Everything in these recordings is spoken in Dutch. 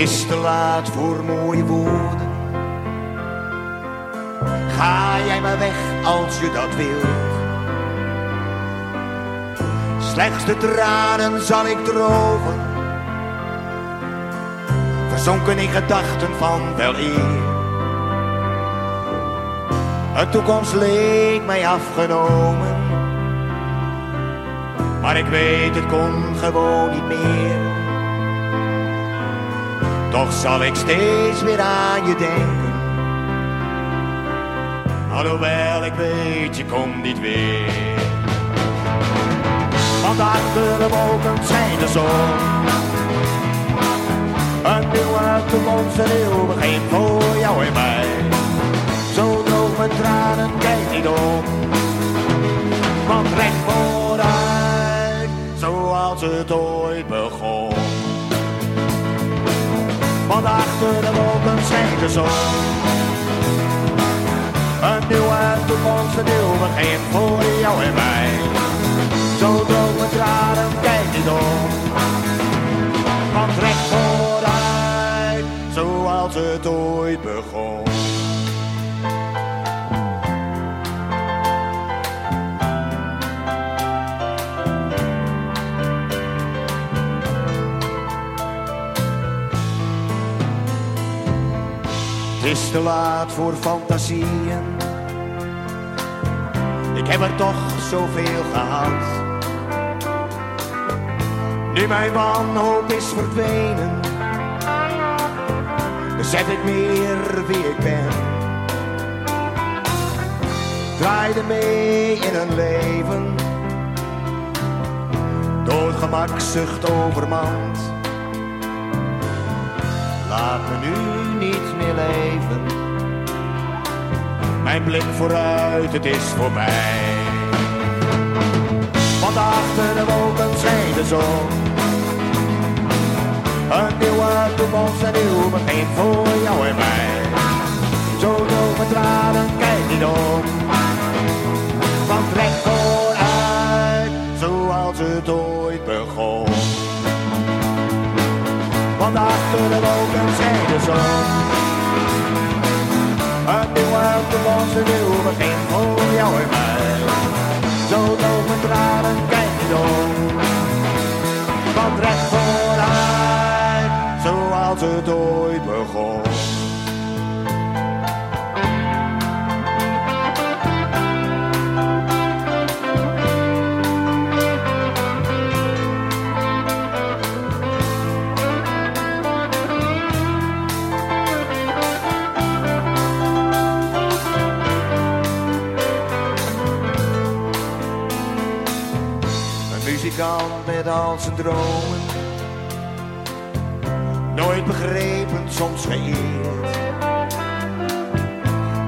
is te laat voor mooie woorden. Ga jij maar weg als je dat wilt. Slechts de tranen zal ik drogen. Verzonken in gedachten van wel eer. Een toekomst leek mij afgenomen. Maar ik weet, het kon gewoon niet meer. Toch zal ik steeds weer aan je denken. Alhoewel ik weet, je komt niet weer. Want achter de wolken zijn de zon. Een nieuwe toekomst, een nieuw begin voor jou en mij. Zo droog mijn tranen, kijk niet om. Want recht vooruit, zoals het ooit Want achter de wolken schijnt de zon. Een nieuwe toekomst, een nieuw begin voor jou en mij. Zo mijn tranen, kijk niet om. Want recht vooruit, zoals het ooit begon. Is te laat voor fantasieën. Ik heb er toch zoveel gehad. Nu mijn wanhoop is verdwenen, besef ik meer wie ik ben. Draaide mee in een leven, door gemakzucht overmand. Laat me nu niet Mijn blik vooruit, het is voorbij. Want achter de wolken schijnt de zon. Een nieuwe toekomst, een nieuw begin voor jou en mij. Zo droog mijn tranen, kijk niet om. Want recht vooruit, zoals het ooit begon. Want achter de wolken schijnt de zon. Een nieuwe toekomst, een nieuw begin voor jou en mij. Zo mijn tranen, kijk niet om. Want recht vooruit, zoals het ooit begon. Muzikant met al zijn dromen. Nooit begrepen, soms geëerd.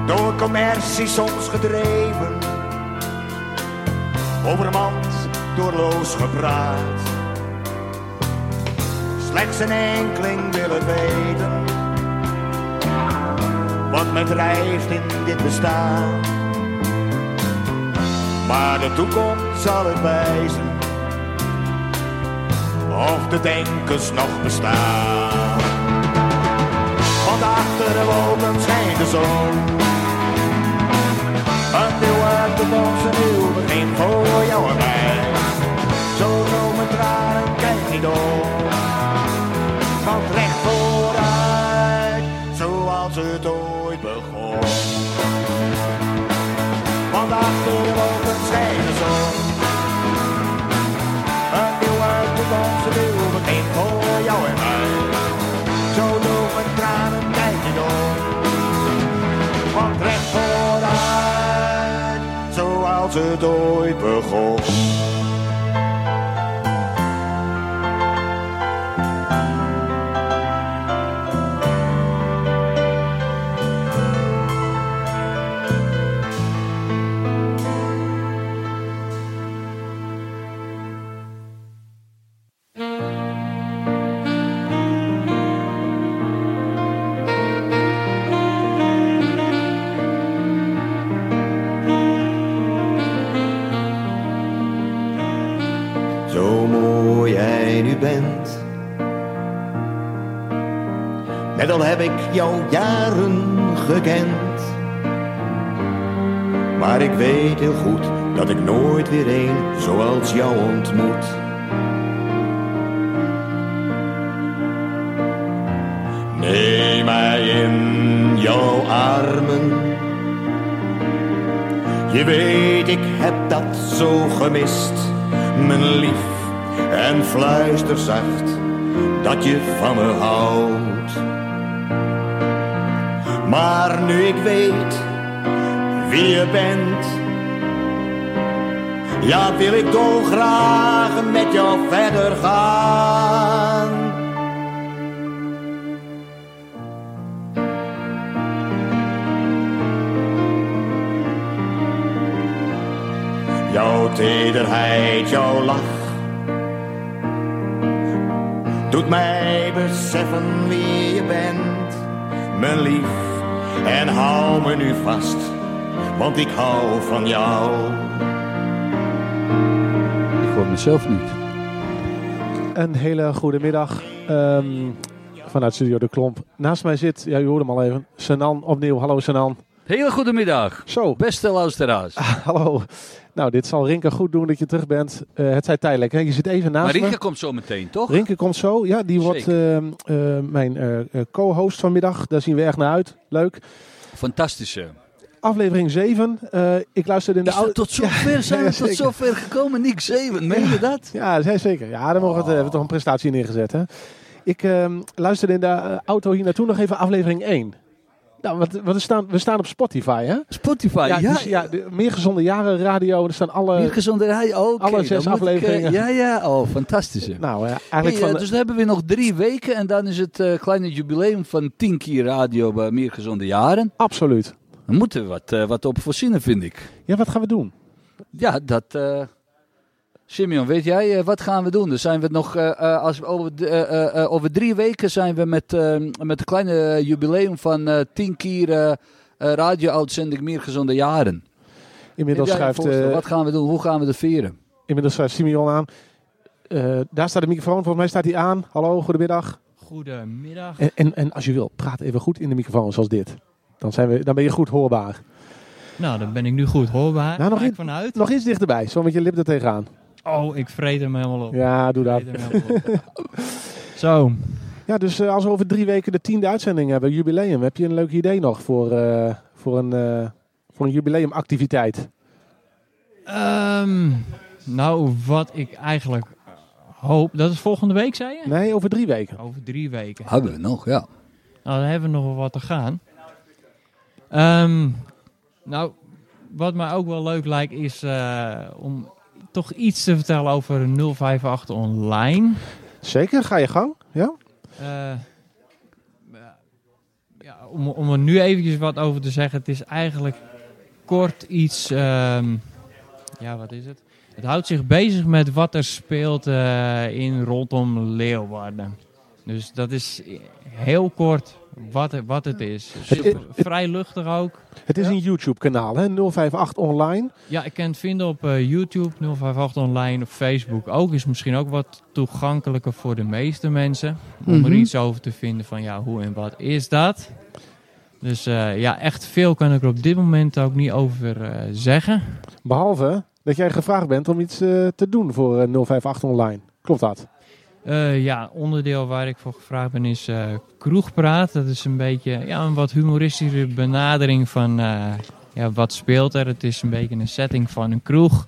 Door commercie soms gedreven. Overmand, doorloos gepraat. Slechts een enkeling wil het weten. Wat me drijft in dit bestaan. Maar de toekomst zal het wijzen of de denkers nog bestaan. Want achter de wolken schijnt de zon. Een nieuwe toekomst, een nieuw begin voor jou en mij. Zo mijn tranen, kijk niet om. Jou jaren gekend. Maar ik weet heel goed dat ik nooit weer een zoals jou ontmoet. Neem mij in jouw armen. Je weet, ik heb dat zo gemist, mijn lief. En fluister zacht dat je van me houdt. Maar nu ik weet wie je bent, ja, wil ik graag met jou verder gaan. Jouw tederheid, jouw lach doet mij beseffen wie je bent, mijn lief. En hou me nu vast, want ik hou van jou. Ik hoor mezelf niet. Een hele goede middag ehm, vanuit Studio De Klomp. Naast mij zit, ja, u hoorde hem al even, Senan opnieuw. Hallo Senan. Hele goede middag, Zo, beste luisteraars. hallo. Nou, dit zal Rinke goed doen dat je terug bent. Eh, het zij tijdelijk, hè? Je zit even naast Maar Rinke me. komt zo meteen, toch? Rinke komt zo, ja, die wordt ehm, eh, mijn eh, co-host vanmiddag. Daar zien we erg naar uit. Leuk. Fantastische. Aflevering 7. Eh, ik luisterde in de auto. tot zover zijn we ja, tot zover gekomen? Nick 7, meen je dat? Ja, zeker. Ja, dan mogen we, het, we toch een prestatie neergezet. Hè? Ik ehm, luisterde in de auto hier naartoe nog even aflevering 1. Nou, wat, wat staan, we staan op Spotify, hè? Spotify, ja. dus, ja de meer gezonde jaren radio. Er staan alle. Meer gezonderheid, oké. alle zes ik, eh, afleveringen. ja, ja, oh, fantastische. Nou, ja, Hey, eigenlijk eh, van. dus dan hebben we nog drie weken en dan is het eh, kleine jubileum van 10 keer radio bij Meer Gezonde Jaren. Absoluut. Dan moeten we wat, eh, wat op voorzien, vind ik. Ja, wat gaan we doen? Ja, dat. eh Simeon, weet jij, eh, wat gaan we doen? Dan zijn we nog, eh, eh, als we over, eh, eh, eh, over drie weken zijn we met, met een kleine jubileum van eh 10 keer radio-uitzending Meer Gezonde Jaren. Inmiddels schuift, eh, wat gaan we doen? Hoe gaan we dat vieren? inmiddels schuift Simeon aan. Eh, daar staat de microfoon. Volgens mij staat hij aan. Hallo, goedemiddag. Goedemiddag. En, en, en als je wil, praat even goed in de microfoon zoals dit. Dan, zijn we, dan ben je goed hoorbaar. Nou, dan ben ik nu goed hoorbaar. Nou, nog in- vanuit. Nog iets dichterbij, zo met je lip er tegenaan. Oh, ik vreet hem helemaal op. Ja, doe dat. Zo. Ja, dus eh, als we over drie weken de tiende uitzending hebben, jubileum, heb je een leuk idee nog voor, eh, voor, een, eh, voor een jubileumactiviteit? Ehm, nou, wat ik eigenlijk hoop... Dat is volgende week, zei je? Nee, over drie weken. Over drie weken. Hebben we nog, ja. Nou, dan hebben we nog wel wat te gaan. Ehm, nou, wat mij ook wel leuk lijkt is eh, om toch iets te vertellen over 058 online. Zeker, ga je gang. Ja? Eh, ja, om, om er nu eventjes wat over te zeggen. Het is eigenlijk kort iets... ehm, ja, wat is het? Het houdt zich bezig met wat er speelt eh, in rondom Leeuwarden. Dus dat is heel kort wat, het- wat het is. Het is- Vrij luchtig ook. Het is Ja. een YouTube-kanaal, hè? 058 online. Ja, ik kan het vinden op eh, YouTube, 058 online, op Facebook ook. Is misschien ook wat toegankelijker voor de meeste mensen. Om Mhm. er iets over te vinden van ja, hoe en wat is dat? Dus eh, ja, echt veel kan ik er op dit moment ook niet over eh, zeggen. Behalve dat jij gevraagd bent om iets eh, te doen voor eh, 058 online. Klopt dat? Eh, ja, onderdeel waar ik voor gevraagd ben is eh, kroegpraat. Dat is een beetje ja, een wat humoristische benadering van eh, ja, wat speelt er. Het is een beetje een setting van een kroeg.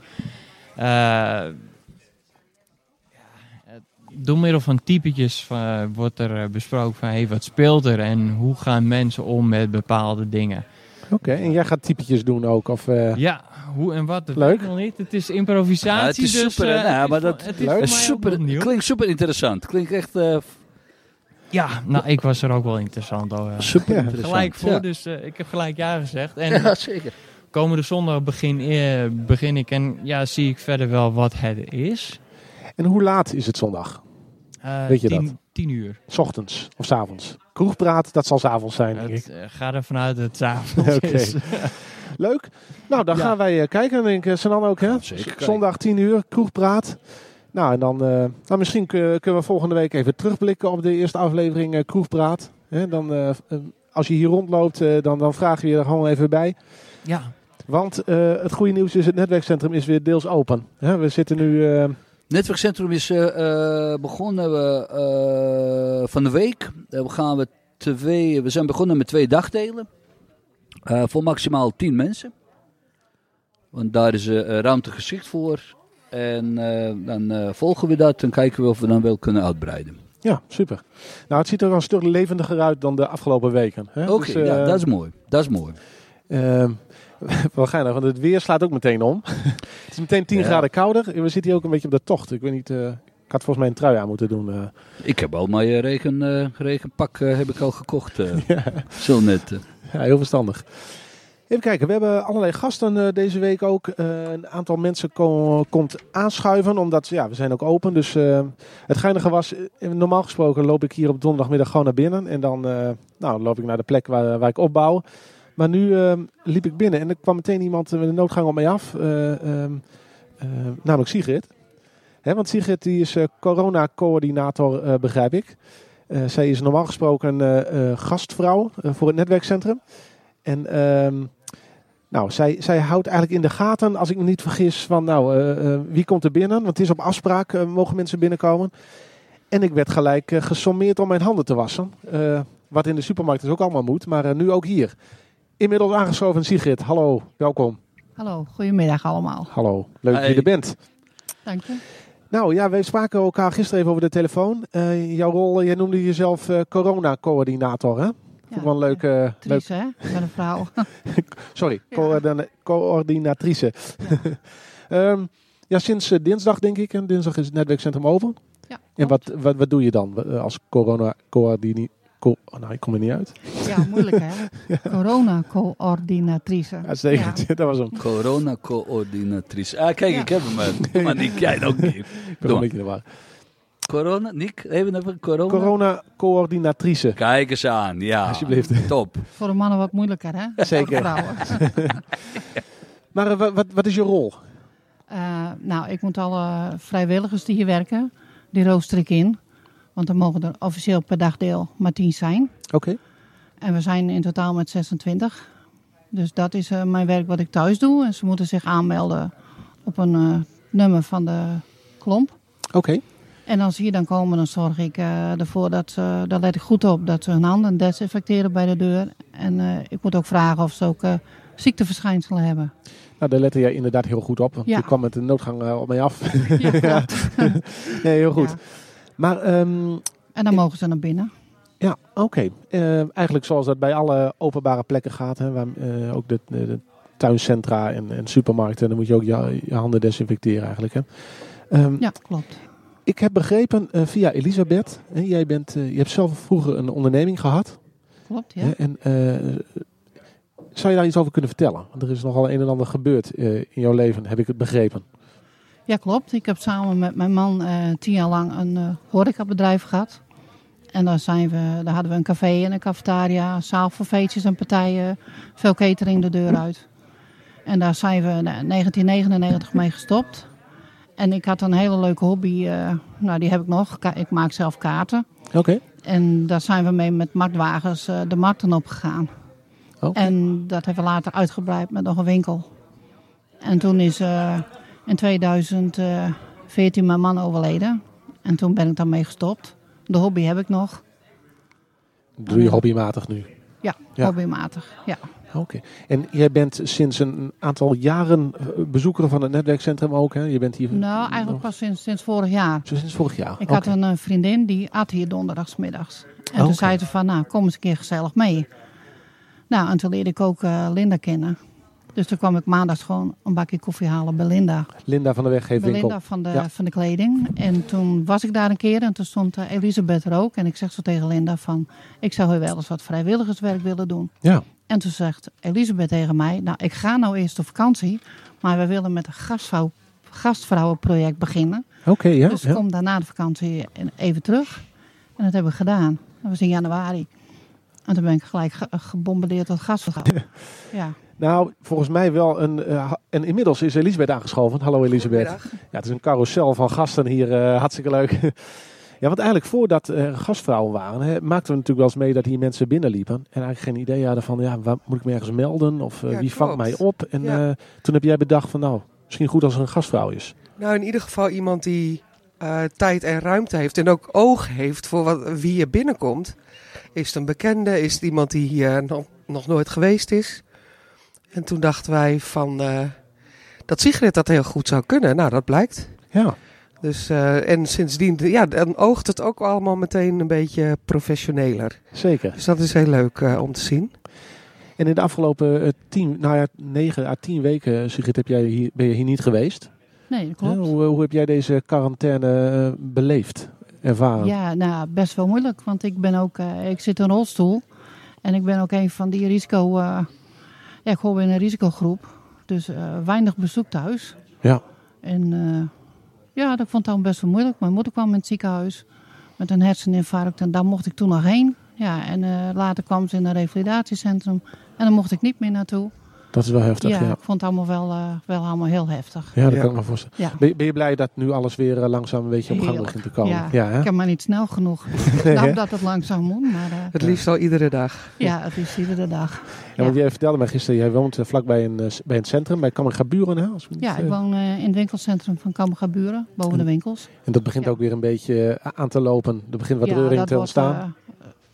Door middel van typetjes wordt er besproken van hey, wat speelt er en hoe gaan mensen om met bepaalde dingen. Oké, en jij gaat typetjes doen ook? Of, eh, Ja, hoe en wat, dat Leuk. weet ik nog niet. Het is improvisatie, Ja, het is dus super, eh? Nou, het is maar dat- het is Leuk. Eh, super, klinkt super interessant. Klinkt echt eh, Ja, nou, ik was er ook wel interessant over. super Ja, interessant. Gelijk voor, Ja. dus eh, ik heb gelijk ja gezegd. En Ja, zeker. komende zondag begin, eh, begin ik en ja, zie ik verder wel wat het is. En hoe laat is het zondag? Eh, Weet je tien, dat? Tien uur. S ochtends of s avonds? Kroegpraat, dat zal s avonds zijn, denk ik. Het, eh, ga ervan uit dat het 's avonds is. Leuk. Nou, dan Ja. gaan wij eh, kijken. En denk ik, Sanan ook, hè? Zeker. Zondag 10 uur, kroegpraat. Nou, en dan, eh, nou misschien kun- kunnen we volgende week even terugblikken op de eerste aflevering eh, Kroegpraat. Hè, dan, eh, eh, als je hier rondloopt, eh, dan, dan vraag je je er gewoon even bij. Ja. Want eh, het goede nieuws is, het netwerkcentrum is weer deels open. Hè, we zitten nu... Netwerkcentrum is eh, eh, begonnen we, eh, van de week. We, gaan we, twee, we zijn begonnen met twee dagdelen. Voor maximaal 10 mensen. Want daar is ruimte geschikt voor. En dan volgen we dat en kijken we of we dan wel kunnen uitbreiden. ja, super. Nou, het ziet er een stuk levendiger uit dan de afgelopen weken. Oké, Dus, ja, dat is mooi. Dat is mooi. Want het weer slaat ook meteen om. het is meteen 10 Ja. graden kouder. We zitten hier ook een beetje op de tocht. Ik weet niet, eh, ik had volgens mij een trui aan moeten doen. eh. Ik heb al mijn regen, eh, regenpak eh, heb ik al gekocht. Ja. Zo net. Ja, heel verstandig. Even kijken, we hebben allerlei gasten deze week ook. Een aantal mensen ko- komt aanschuiven, omdat ja, we zijn ook open. Dus het geinige was, normaal gesproken loop ik hier op donderdagmiddag gewoon naar binnen. En dan nou, loop ik naar de plek waar, waar ik opbouw. Maar nu eh, liep ik binnen en er kwam meteen iemand met een noodgang op mij af. eh, ehm, eh, namelijk Sigrid. Want Sigrid die is eh, corona-coördinator, begrijp ik. Zij is normaal gesproken gastvrouw voor het netwerkcentrum. En ehm, nou, zij, zij houdt eigenlijk in de gaten, als ik me niet vergis, van nou, wie komt er binnen? Want het is op afspraak, mogen mensen binnenkomen. En ik werd gelijk gesommeerd om mijn handen te wassen. Wat in de supermarkt dus ook allemaal moet, maar nu ook hier. Inmiddels aangeschoven Sigrid, hallo, welkom. Hallo, goedemiddag allemaal. Hallo, leuk dat je er bent. Dank je. Nou ja, wij spraken elkaar gisteren even over de telefoon. Eh, jouw rol, eh, jij noemde jezelf eh, corona-coördinator, hè? Vond ik wel een leuke, leuk, Tries, hè? Ik ben een vrouw. Sorry, Ja. coördina- coördinatrice. Ehm, ja, sinds dinsdag denk ik. En dinsdag is het netwerkcentrum open. Ja, En wat, wat, wat doe je dan als corona-coördini... Co oh, nou, ik kom er niet uit. Ja, moeilijk hè? Corona-coördinatrice. Uitstekend, dat was hem. Ik Corona-coördinatrice. Ah, kijk, Ja. ik heb hem. eh. Maar, Nick, jij ook niet. ben Doe een beetje de. Corona, Nick, even even corona. Corona-coördinatrice. Kijk eens aan, ja. Alsjeblieft. Top. Voor de mannen wat moeilijker hè? Zeker. Voor vrouwen. Maar eh, wat, wat, wat is je rol? Eh, nou, ik moet alle vrijwilligers die hier werken, die rooster ik in. Want er mogen er officieel per dagdeel maar 10 zijn. Oké. En we zijn in totaal met 26. Dus dat is eh, mijn werk wat ik thuis doe. En ze moeten zich aanmelden op een eh, nummer van de klomp. Oké. En als ze hier dan komen, dan zorg ik eh, ervoor dat ze, daar let ik goed op, dat ze hun handen desinfecteren bij de deur. En ik moet ook vragen of ze ook ziekteverschijnselen hebben. Nou, daar lette jij inderdaad heel goed op. Want Ja. je kwam met de noodgang op mij af. Ja, nee, heel goed. Ja. Maar ehm, En dan mogen ze naar binnen. Ja, oké. Eh, eigenlijk zoals dat bij alle openbare plekken gaat. Hè, waar, eh, ook de, tuincentra en, en supermarkten. Dan moet je ook je, je handen desinfecteren eigenlijk. Hè. Ehm, Ja, klopt. Ik heb begrepen eh, via Elisabeth. Hè, jij bent, je hebt zelf vroeger een onderneming gehad. Klopt, ja. En, zou je daar iets over kunnen vertellen? Want er is nogal een en ander gebeurd in jouw leven, heb ik het begrepen. Ja, klopt. Ik heb samen met mijn man eh, tien jaar lang een eh horecabedrijf gehad. En daar, zijn we, daar hadden we een café en een cafetaria, zaal voor feestjes en partijen, veel catering de deur uit. En daar zijn we in 1999 mee gestopt. En ik had een hele leuke hobby, eh, nou die heb ik nog. Ik maak zelf kaarten. Oké. En daar zijn we mee met marktwagens de markten op gegaan. Oké. En dat hebben we later uitgebreid met nog een winkel. En toen is in 2014 mijn man overleden. En toen ben ik daarmee gestopt. De hobby heb ik nog. Doe je hobbymatig nu. Ja, Ja. hobbymatig. Ja. Oké. En jij bent sinds een aantal jaren eh, bezoeker van het netwerkcentrum ook, hè? Je bent hier... Nou, eigenlijk pas sinds, sinds vorig jaar. Zo sinds vorig jaar. Ik had een eh, vriendin die at hier donderdagsmiddags. En toen zei ze van, nou, kom eens een keer gezellig mee. Nou, en toen leerde ik ook eh, Linda kennen. Dus toen kwam ik maandags gewoon een bakje koffie halen bij Linda. Linda van de Weggeefwinkel. Linda van de, Ja. van de kleding. En toen was ik daar een keer en toen stond eh, Elisabeth er ook. En ik zeg zo tegen Linda van, ik zou wel eens wat vrijwilligerswerk willen doen. Ja. En toen zegt Elisabeth tegen mij, nou ik ga nou eerst op vakantie. Maar we willen met een gastvrouw, gastvrouwenproject beginnen. Oké, ja. dus ja. kom daarna de vakantie even terug. En dat hebben we gedaan. Dat was in januari. En toen ben ik gelijk ge- gebombardeerd tot gastvrouw. Ja. Nou, volgens mij wel een... eh, en inmiddels is Elisabeth aangeschoven. Hallo Elisabeth. Ja, het is een carousel van gasten hier. eh, hartstikke leuk. Ja, want eigenlijk voordat er gastvrouwen waren, hè, maakten we natuurlijk wel eens mee dat hier mensen binnenliepen. En eigenlijk geen idee hadden van, ja, waar moet ik me ergens melden? Of eh, Ja, wie vangt mij op? En Ja. toen heb jij bedacht van, nou, misschien goed als er een gastvrouw is. Nou, in ieder geval iemand die tijd en ruimte heeft en ook oog heeft voor wat, wie er binnenkomt. Is het een bekende? Is het iemand die hier nog, nog nooit geweest is? En toen dachten wij van eh, dat Sigrid dat heel goed zou kunnen. Nou, dat blijkt. Ja, Dus, eh, en sindsdien, ja, dan oogt het ook allemaal meteen een beetje professioneler. zeker. Dus dat is heel leuk eh, om te zien. En in de afgelopen tien, nou ja, negen à tien weken, Sigrid, heb jij hier, ben je hier niet geweest. Nee, dat klopt. hoe, hoe heb jij deze quarantaine beleefd, ervaren? Ja, nou, best wel moeilijk. Want ik ben ook, eh, ik zit in een rolstoel. En ik ben ook een van die risico, eh, ja, ik hoor in een risicogroep. Dus eh, weinig bezoek thuis. Ja. En eh, ja, dat vond ik dan best wel moeilijk. Mijn moeder kwam in het ziekenhuis met een herseninfarct. En daar mocht ik toen nog heen. Ja, en eh, later kwam ze in een revalidatiecentrum. En dan mocht ik niet meer naartoe. Dat is wel heftig, ja, ja. ik vond het allemaal wel, eh, wel allemaal heel heftig. Ja, dat Ja. kan ik me voorstellen. Ja. Ben, je- ben je blij dat nu alles weer eh, langzaam een beetje op gang begint te komen? Ja, hè? Ik heb maar niet snel genoeg. Nee, nou, dat het langzaam moet, maar eh, Het liefst al iedere dag. ja, het is iedere dag. Ja, want jij vertelde mij gisteren, jij woont vlakbij een, bij een centrum, bij Kammergaburen. Hè? Als we niet, Ja, ik woon eh, in het winkelcentrum van Kammergaburen, boven de winkels. En dat begint Ja. ook weer een beetje aan te lopen. Er begint wat ja, reuring te wordt, ontstaan.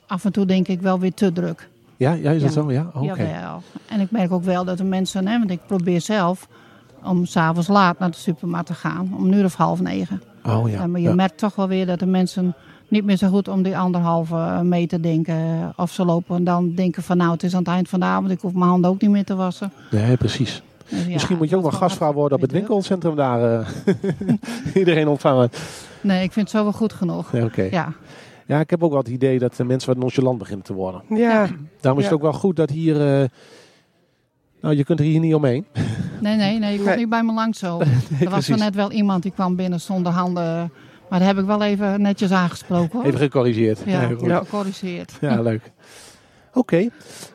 af en toe denk ik wel weer te druk. Ja, ja, is dat ja. zo? Ja, oké. Jawel. En ik merk ook wel dat de mensen, hè, want ik probeer zelf om s'avonds laat naar de supermarkt te gaan, om een uur of half negen. Oh ja. Maar je ja. merkt toch wel weer dat de mensen niet meer zo goed om die anderhalve eh, meter denken. Of ze lopen en dan denken van nou, het is aan het eind van de avond, ik hoef mijn handen ook niet meer te wassen. Nee, precies. Dus ja, Misschien moet je ook wel gastvrouw worden op het winkelcentrum daar. eh, iedereen ontvangen. Nee, ik vind het zo wel goed genoeg. Nee, Oké. Ja, Ja, ik heb ook wel het idee dat de mensen wat nonchalant beginnen te worden. Ja, Daarom is Ja. het ook wel goed dat hier... eh, nou, je kunt er hier niet omheen. nee, nee, nee, je komt Nee. niet bij me langs zo. er was er net wel iemand die kwam binnen zonder handen. Maar daar heb ik wel even netjes aangesproken hoor. Even gecorrigeerd. ja. Ja. gecorrigeerd. Ja, leuk. Oké.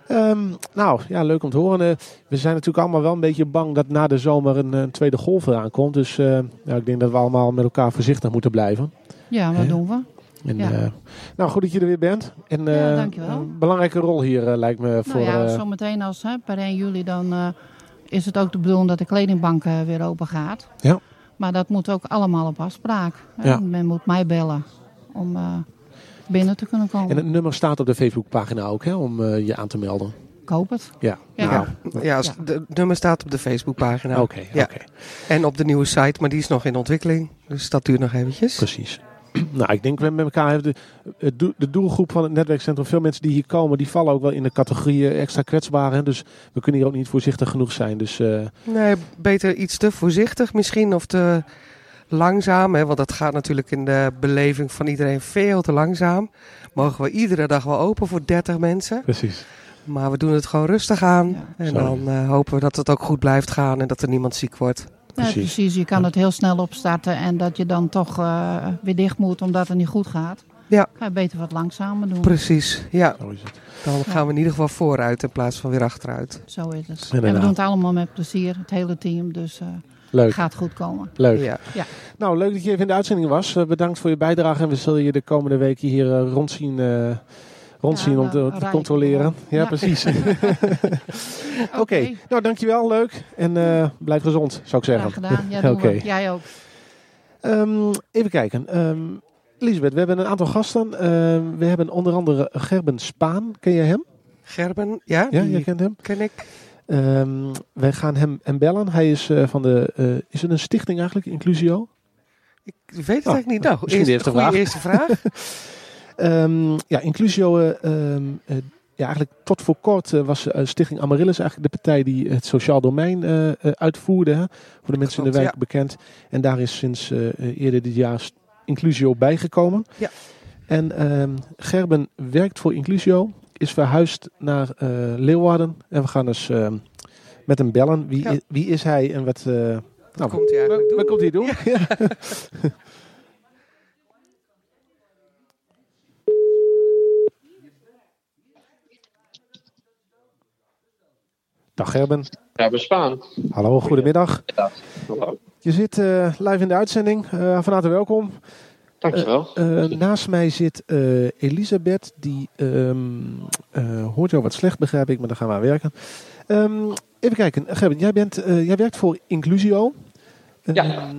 Ehm, nou, ja, leuk om te horen. Eh, we zijn natuurlijk allemaal wel een beetje bang dat na de zomer een, een tweede golf eraan komt. Dus eh, ja, ik denk dat we allemaal met elkaar voorzichtig moeten blijven. Ja, wat doen we? En, Ja. eh, nou, goed dat je er weer bent. En, Ja, eh, dankjewel. Een belangrijke rol hier eh, lijkt me voor... nou ja, zometeen als hè, per 1 juli dan eh, is het ook de bedoeling dat de kledingbank weer open gaat. Ja. Maar dat moet ook allemaal op afspraak. Ja. Men moet mij bellen om eh, binnen te kunnen komen. en het nummer staat op de Facebookpagina ook, hè, om je aan te melden. Koop het. Ja. Ja. Nou, ja, als- Ja. de- nummer staat op de Facebookpagina. Oké, Ja. oké. En op de nieuwe site, maar die is nog in ontwikkeling. Dus dat duurt nog eventjes. Precies. nou, ik denk we met elkaar hebben de, de doelgroep van het netwerkcentrum. Veel mensen die hier komen, die vallen ook wel in de categorie eh, extra kwetsbaar. Hè? Dus we kunnen hier ook niet voorzichtig genoeg zijn. Dus eh, Nee, beter iets te voorzichtig misschien of te langzaam. Hè? Want dat gaat natuurlijk in de beleving van iedereen veel te langzaam. Mogen we iedere dag wel open voor 30 mensen. precies. Maar we doen het gewoon rustig aan. Ja. En dan eh, hopen we dat het ook goed blijft gaan en dat er niemand ziek wordt. Ja, Precies. Je kan het heel snel opstarten en dat je dan toch eh, weer dicht moet omdat het niet goed gaat. Ja. Ga je beter wat langzamer doen. Precies, ja. Zo is het. Dan gaan we in ieder geval vooruit in plaats van weer achteruit. Zo is het. En we doen het allemaal met plezier, het hele team. Dus eh Leuk. gaat goed komen. Leuk. Ja. Nou, leuk dat je even in de uitzending was. Eh, bedankt voor je bijdrage. En we zullen je de komende weken hier rondzien, eh, rondzien Ja, om te, nou, te controleren. Ja, Ja. precies. Oké, nou dankjewel. Leuk. En eh, blijf gezond, zou ik zeggen. Graag gedaan. Ja. Jij ook. Ehm, even kijken. Ehm Elisabeth, we hebben een aantal gasten. Ehm, we hebben onder andere Gerben Spaan. Ken je hem? Gerben, ja, Ja, die jij kent hem. ken ik. Ehm, wij gaan hem, hem bellen. Hij is eh, van de. eh, is het een stichting eigenlijk, Inclusio? Ik weet het Oh, eigenlijk niet. Nou, misschien de eerste vraag. eerste vraag. Ehm, ja, Inclusio. eh, ehm, eh, ja, eigenlijk tot voor kort eh, was Stichting Amaryllis eigenlijk de partij die het sociaal domein uitvoerde. Hè, voor de mensen in de wijk bekend. En daar is sinds eerder dit jaar Inclusio bijgekomen. Ja. En ehm, Gerben werkt voor Inclusio. Is verhuisd naar Leeuwarden. En we gaan dus met hem bellen. Wie, Ja. wie is hij en wat... Wat nou, komt hij eigenlijk wat doen? komt hij doen? Ja. Dag Gerben. Ja, Bespaan. Hallo, goedemiddag. Hallo. Je zit eh, live in de uitzending. Eh, van harte welkom. Dankjewel. Eh, naast mij zit Elisabeth, die eh, hoort jou wat slecht, begrijp ik, maar daar gaan we aan werken. Ehm, even kijken, Gerben, jij, bent, jij werkt voor Inclusio. Ja. Ehm,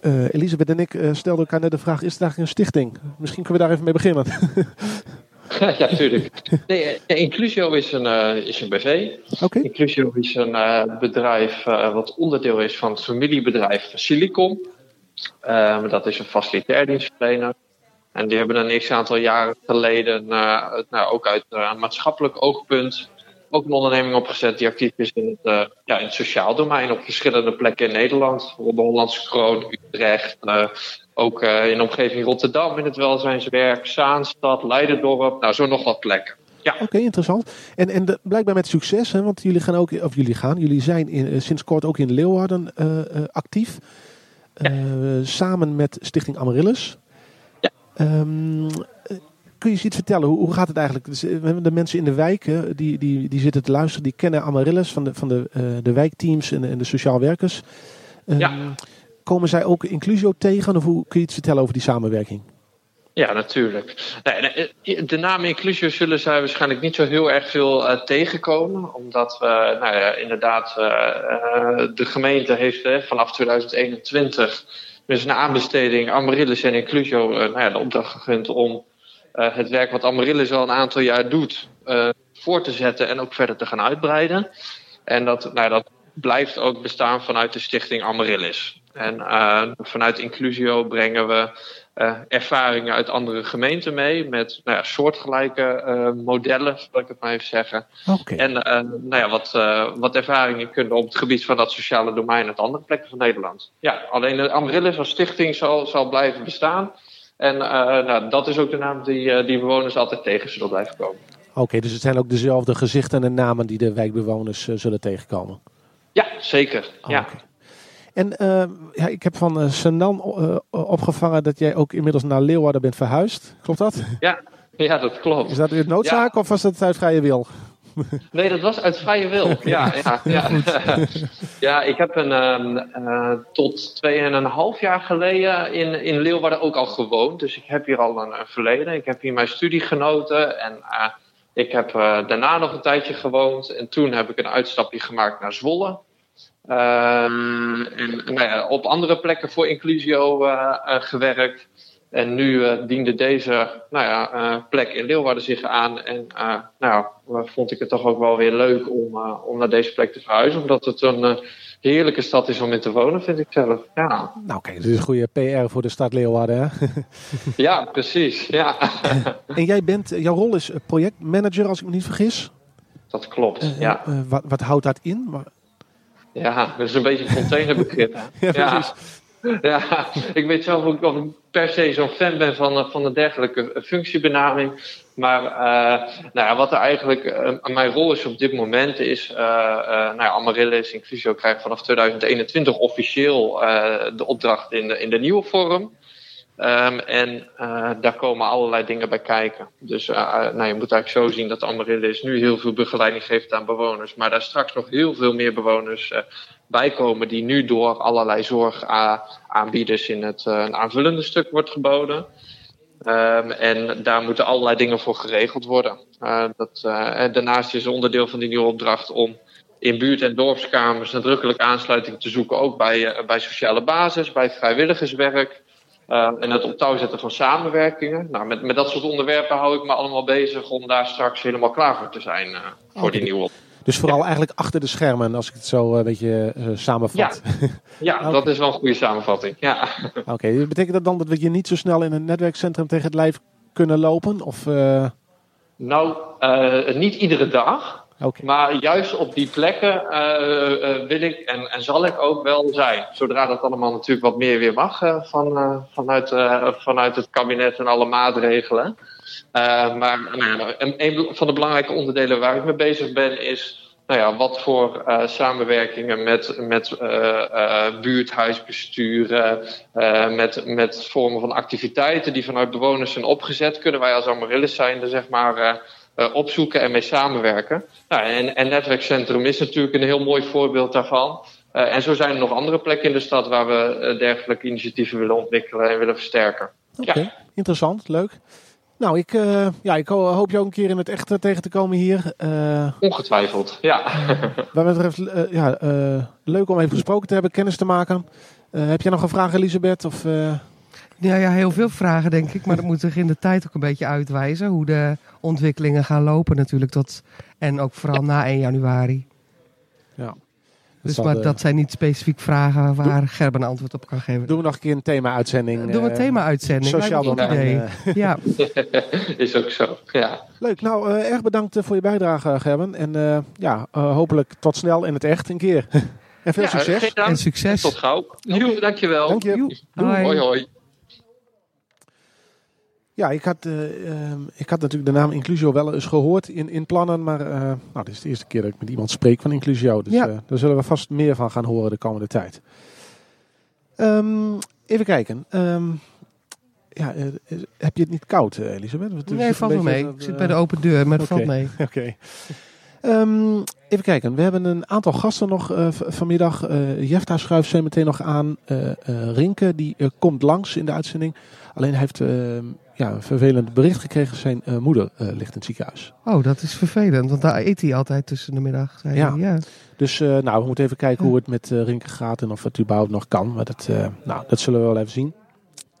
eh, Elisabeth en ik stelden elkaar net de vraag, is het eigenlijk een stichting? Misschien kunnen we daar even mee beginnen. ja, tuurlijk. Nee, eh, Inclusio is een, eh, is een BV. Inclusio is een eh, bedrijf wat onderdeel is van het familiebedrijf Silicon. Ehm, dat is een facilitair dienstverlener. En die hebben een x aantal jaren geleden, nou, ook uit eh, maatschappelijk oogpunt, ook een onderneming opgezet die actief is in het, ja, in het sociaal domein op verschillende plekken in Nederland. Rond de Hollandse Kroon, Utrecht, ook eh, in de omgeving Rotterdam in het welzijnswerk, Zaanstad, Leidendorp, nou zo nog wat plekken. Oké, interessant. En, en de- blijkbaar met succes, hè, want jullie gaan ook, of jullie gaan, jullie zijn in, eh, sinds kort ook in Leeuwarden eh, actief. Samen met Stichting Amaryllis. Ja. Ehm, eh, kun je eens iets vertellen? Hoe, hoe gaat het eigenlijk? Dus, we hebben de mensen in de wijken die, die, die zitten te luisteren, die kennen Amaryllis van de, van de, de wijkteams en, de- en de sociaal werkers. Ehm, Ja. Komen zij ook Inclusio tegen? Of hoe kun je iets vertellen over die samenwerking? Ja, natuurlijk. Nee, de naam Inclusio zullen zij waarschijnlijk niet zo heel erg veel eh, tegenkomen. Omdat we, nou ja, inderdaad, eh, eh, de gemeente heeft eh, vanaf 2021 dus een aanbesteding Amaryllis en Inclusio eh, nou ja, de opdracht gegund om eh, het werk wat Amaryllis al een aantal jaar doet eh, voor te zetten en ook verder te gaan uitbreiden. En dat, nou, dat blijft ook bestaan vanuit de stichting Amaryllis. En eh, vanuit Inclusio brengen we eh, ervaringen uit andere gemeenten mee. Met nou ja, soortgelijke eh, modellen, zal ik het maar even zeggen. En nou ja, wat, wat ervaringen kunnen op het gebied van dat sociale domein uit andere plekken van Nederland. Ja, alleen de Amaryllis als stichting zal, zal blijven bestaan. En nou, dat is ook de naam die, die bewoners altijd tegen zullen blijven komen. Oké, dus het zijn ook dezelfde gezichten en namen die de wijkbewoners zullen tegenkomen. Ja, zeker. Ja. En eh, ja, ik heb van eh, Sanan eh, opgevangen dat jij ook inmiddels naar Leeuwarden bent verhuisd. Klopt dat? Ja, ja, dat klopt. Is dat weer noodzaak of was dat uit vrije wil? Nee, dat was uit vrije wil. Ja, ja, ja. ja ik heb een, ehm, eh, tot tweeënhalf jaar geleden in, in Leeuwarden ook al gewoond. Dus ik heb hier al een, een verleden. Ik heb hier mijn studie genoten. En ik heb daarna nog een tijdje gewoond. En toen heb ik een uitstapje gemaakt naar Zwolle. Ehm, en nou ja, op andere plekken voor Inclusio eh, eh, gewerkt. En nu eh, diende deze nou ja, plek in Leeuwarden zich aan. En nou, vond ik het toch ook wel weer leuk om, om naar deze plek te verhuizen. Omdat het een heerlijke stad is om in te wonen, vind ik zelf. Ja, Nou kijk, dit is goede PR voor de stad Leeuwarden. Hè? ja precies. Ja, en jij bent, jouw rol is projectmanager als ik me niet vergis. dat klopt. Ja, wat, wat houdt dat in? Ja dat is een beetje een containerbegrip. Ja, precies. Ja, ik weet zelf ook of ik per se zo'n fan ben van, eh, van een dergelijke functiebenaming. Maar eh, nou ja, wat er eigenlijk eh, mijn rol is op dit moment is... eh nou ja, Amaryllis Inclusio krijgt vanaf 2021 officieel de opdracht in de, in de nieuwe vorm. Ehm, en eh, daar komen allerlei dingen bij kijken. Dus eh, eh, nou, je moet eigenlijk zo zien dat Amaryllis nu heel veel begeleiding geeft aan bewoners. Maar daar straks nog heel veel meer bewoners eh, bij komen die nu door allerlei zorgaanbieders in het een aanvullende stuk wordt geboden. Ehm, en daar moeten allerlei dingen voor geregeld worden. Dat, en daarnaast is onderdeel van die nieuwe opdracht om in buurt- en dorpskamers nadrukkelijk aansluiting te zoeken, ook bij, bij sociale basis, bij vrijwilligerswerk. Uh, en het op touw zetten van samenwerkingen. Nou, met, met dat soort onderwerpen hou ik me allemaal bezig om daar straks helemaal klaar voor te zijn uh, voor die nieuwe Dus vooral eigenlijk achter de schermen, als ik het zo een beetje uh, samenvat. Ja, ja okay. dat is wel een goede samenvatting. Ja. Oké, okay. betekent dat dan dat we je niet zo snel in een netwerkcentrum tegen het lijf kunnen lopen? Of. Nou, niet iedere dag. Maar juist op die plekken uh, wil ik en, en, zal ik ook wel zijn. Zodra dat allemaal natuurlijk wat meer weer mag van, vanuit, vanuit het kabinet en alle maatregelen. maar nou, een, van de belangrijke onderdelen waar ik mee bezig ben is nou ja, wat voor samenwerkingen met, met buurthuisbesturen, met, met vormen van activiteiten die vanuit bewoners zijn opgezet, kunnen wij als Amaryllis zijn, zeg maar, opzoeken en mee samenwerken. Nou, en, en Netwerkcentrum is natuurlijk een heel mooi voorbeeld daarvan. en zo zijn er nog andere plekken in de stad waar we dergelijke initiatieven willen ontwikkelen en willen versterken. Oké, Ja. interessant, leuk. Nou, ik, eh, ja, ik ho- hoop je ook een keer in het echt eh, tegen te komen hier. Eh, Ongetwijfeld, ja. wat betreft, eh, ja, eh, leuk om even gesproken te hebben, kennis te maken. Eh, heb jij nog een vraag, Elisabeth? Of, eh, Ja, ja, heel veel vragen denk ik. Maar dat moet zich in de tijd ook een beetje uitwijzen. Hoe de ontwikkelingen gaan lopen natuurlijk. Tot, en ook vooral na 1 januari. ja. Dus zal maar de- dat zijn niet specifiek vragen waar Gerben een antwoord op kan geven. Doen we nog een keer een thema-uitzending. Doen we een eh, thema-uitzending. Sociaal eh, Ja, Is ook zo, ja. leuk, nou eh, erg bedankt eh, voor je bijdrage Gerben. En eh, ja, eh, hopelijk tot snel in het echt een keer. en veel Ja, succes. en succes. Tot gauw. Jo, dankjewel. Dank je. Joe. Doei. Hoi. Hoi, hoi. Ja, ik had, eh, ehm, ik had natuurlijk de naam Inclusio wel eens gehoord in, in plannen. Maar eh, nou, dit is de eerste keer dat ik met iemand spreek van Inclusio. Dus Ja. eh, daar zullen we vast meer van gaan horen de komende tijd. Ehm, even kijken. Ehm, ja, heb je het niet koud, Elisabeth? Het Nee, valt wel beetje mee. Ik zit bij de open deur, maar het valt mee. Oké. Even kijken. We hebben een aantal gasten nog vanmiddag. Eh Jefta schuift zo meteen nog aan. Eh, Rinke die komt langs in de uitzending. Alleen hij heeft ja, een vervelend bericht gekregen. Zijn eh, moeder eh, ligt in het ziekenhuis. Oh, dat is vervelend. Want daar eet hij altijd tussen de middag. zei Ja. Dus eh, nou, we moeten even kijken hoe het met Rinke gaat. En of het überhaupt nog kan. Maar dat, nou, dat zullen we wel even zien.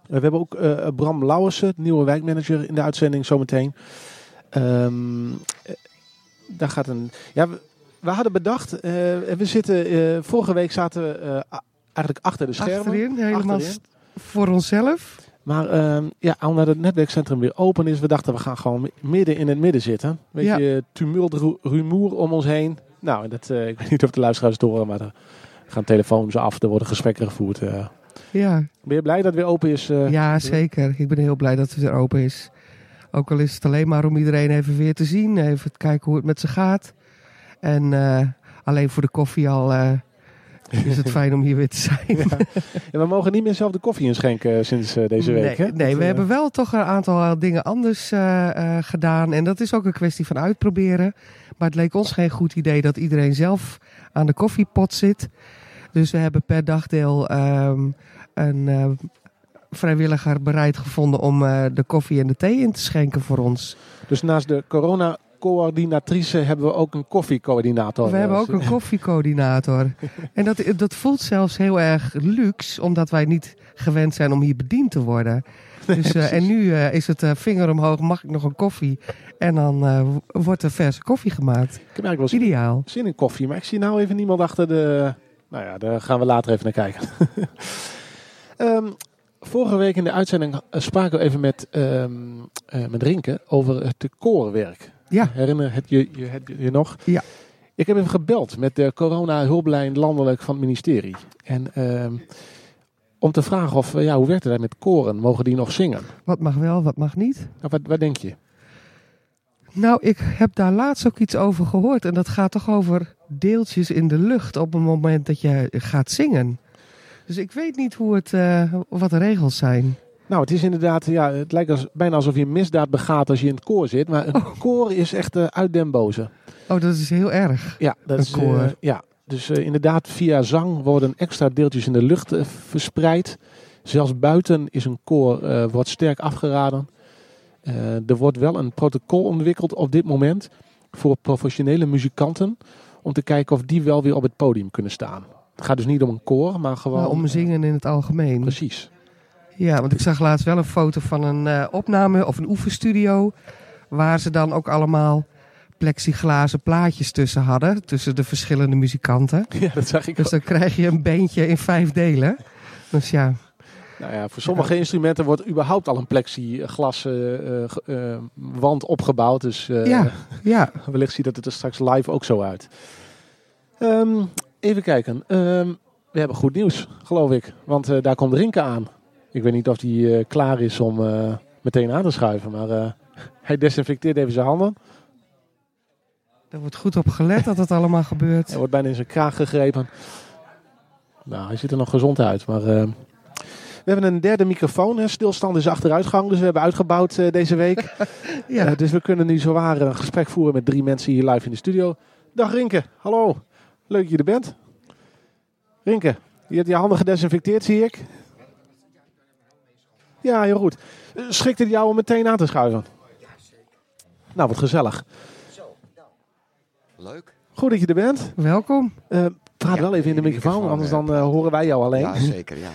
We hebben ook Bram Lauwersen, nieuwe wijkmanager in de uitzending zometeen. Ehm eh, daar gaat een... Ja, we, we hadden bedacht... we zitten... vorige week zaten we eigenlijk achter de schermen. Achterin, helemaal Achterin. voor onszelf. Maar ehm, ja, omdat het netwerkcentrum weer open is, we dachten we gaan gewoon mi- midden in het midden zitten. Beetje tumult, ru- rumoer om ons heen. Nou, dat, eh, ik weet niet of de luisteraars het horen, maar er gaan telefoons af, er worden gesprekken gevoerd. eh. Ja. Ben je blij dat het weer open is? eh? ja, zeker. Ik ben heel blij dat het weer open is. Ook al is het alleen maar om iedereen even weer te zien. Even te kijken hoe het met ze gaat. En eh, alleen voor de koffie al eh, is het fijn om hier weer te zijn. En we mogen niet meer zelf de koffie inschenken sinds eh, deze week. Nee, hè? nee we eh, hebben wel toch een aantal eh, dingen anders eh, eh, gedaan. En dat is ook een kwestie van uitproberen. Maar het leek ons geen goed idee dat iedereen zelf aan de koffiepot zit. Dus we hebben per dagdeel ehm, een eh, vrijwilliger bereid gevonden om eh, de koffie en de thee in te schenken voor ons. Dus naast de corona-coördinatrice hebben we ook een koffiecoördinator. We hebben ook een koffiecoördinator. en dat, dat voelt zelfs heel erg luxe, omdat wij niet gewend zijn om hier bediend te worden. Dus, eh, en nu eh, is het eh, vinger omhoog, mag ik nog een koffie? En dan wordt er verse koffie gemaakt. Ik heb eigenlijk wel Ideaal. zin in koffie, maar ik zie nou even niemand achter de... Nou ja, daar gaan we later even naar kijken. Ehm, vorige week in de uitzending spraken we even met, eh, met Rinke over het koorwerk. Ja, Herinner het je, je, het je nog? Ja. Ik heb even gebeld met de corona-hulplijn landelijk van het ministerie. En ehm, om te vragen of, eh, ja, hoe werkt het daar met koren? Mogen die nog zingen? wat mag wel, wat mag niet? Nou, wat, wat denk je? Nou, ik heb daar laatst ook iets over gehoord. En dat gaat toch over deeltjes in de lucht op het moment dat je gaat zingen. Dus ik weet niet hoe het, eh, wat de regels zijn. Nou, het is inderdaad, ja, het lijkt als, bijna alsof je een misdaad begaat als je in het koor zit. Maar een koor is echt eh, uit den boze. Oh, dat is heel erg. Ja, dat Een is, eh, koor. ja, dus eh, inderdaad, via zang worden extra deeltjes in de lucht verspreid. Zelfs buiten is een koor, wordt sterk afgeraden. Er wordt wel een protocol ontwikkeld op dit moment voor professionele muzikanten. Om te kijken of die wel weer op het podium kunnen staan. Het gaat dus niet om een koor, maar gewoon... Nou, om zingen in het algemeen. Precies. Ja, want ik zag laatst wel een foto van een eh, opname of een oefenstudio. Waar ze dan ook allemaal plexiglazen plaatjes tussen hadden. Tussen de verschillende muzikanten. Ja, dat zag ik Dus ook. dan krijg je een beentje in vijf delen. Dus ja, Nou ja, voor sommige instrumenten wordt überhaupt al een plexiglas eh, eh, wand opgebouwd. Dus ja, ja. wellicht ziet dat het er straks live ook zo uit. Ehm, even kijken. Ehm, we hebben goed nieuws, geloof ik. Want daar komt Rinke aan. Ik weet niet of hij klaar is om eh, meteen aan te schuiven. Maar eh, hij desinfecteert even zijn handen. Er wordt goed op gelet dat het allemaal gebeurt. Hij wordt bijna in zijn kraag gegrepen. Nou, hij ziet er nog gezond uit. Maar eh, we hebben een derde microfoon. Hè. Stilstand is achteruitgang. Dus we hebben uitgebouwd eh, deze week. Ja, Eh, dus we kunnen nu zowaar een gesprek voeren met drie mensen hier live in de studio. Dag Rinke, hallo. Leuk dat je er bent. Rinke, je hebt je handen gedesinfecteerd, zie ik. Ja, heel goed. Schikt het jou om meteen aan te schuiven? Nou, wat gezellig. Leuk. Goed dat je er bent. Welkom. Eh, praat Ja, wel even in de microfoon, anders eh, dan eh, horen wij jou alleen. Ja, zeker, ja.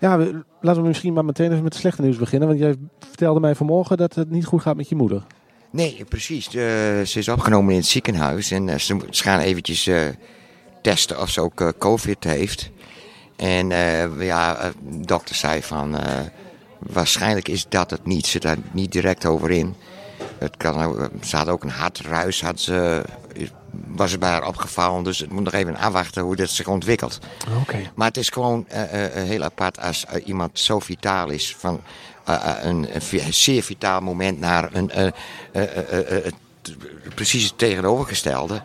Ja, we- laten we misschien maar meteen even met het slechte nieuws beginnen. Want jij vertelde mij vanmorgen dat het niet goed gaat met je moeder. Nee, precies. Ze is opgenomen in het ziekenhuis en ze, gaan eventjes eh, testen of ze ook eh, COVID heeft. En eh, ja, de dokter zei van, eh, waarschijnlijk is dat het niet. Ze zit daar niet direct over in. Het kan, ze had ook een hartruis, had ze, was er bij haar opgevallen. Dus het moet nog even afwachten hoe dit zich ontwikkelt. Oké. Maar het is gewoon eh, eh, eh, heel apart als iemand zo vitaal is. Van een, een zeer vitaal moment naar een het- precies het tegenovergestelde.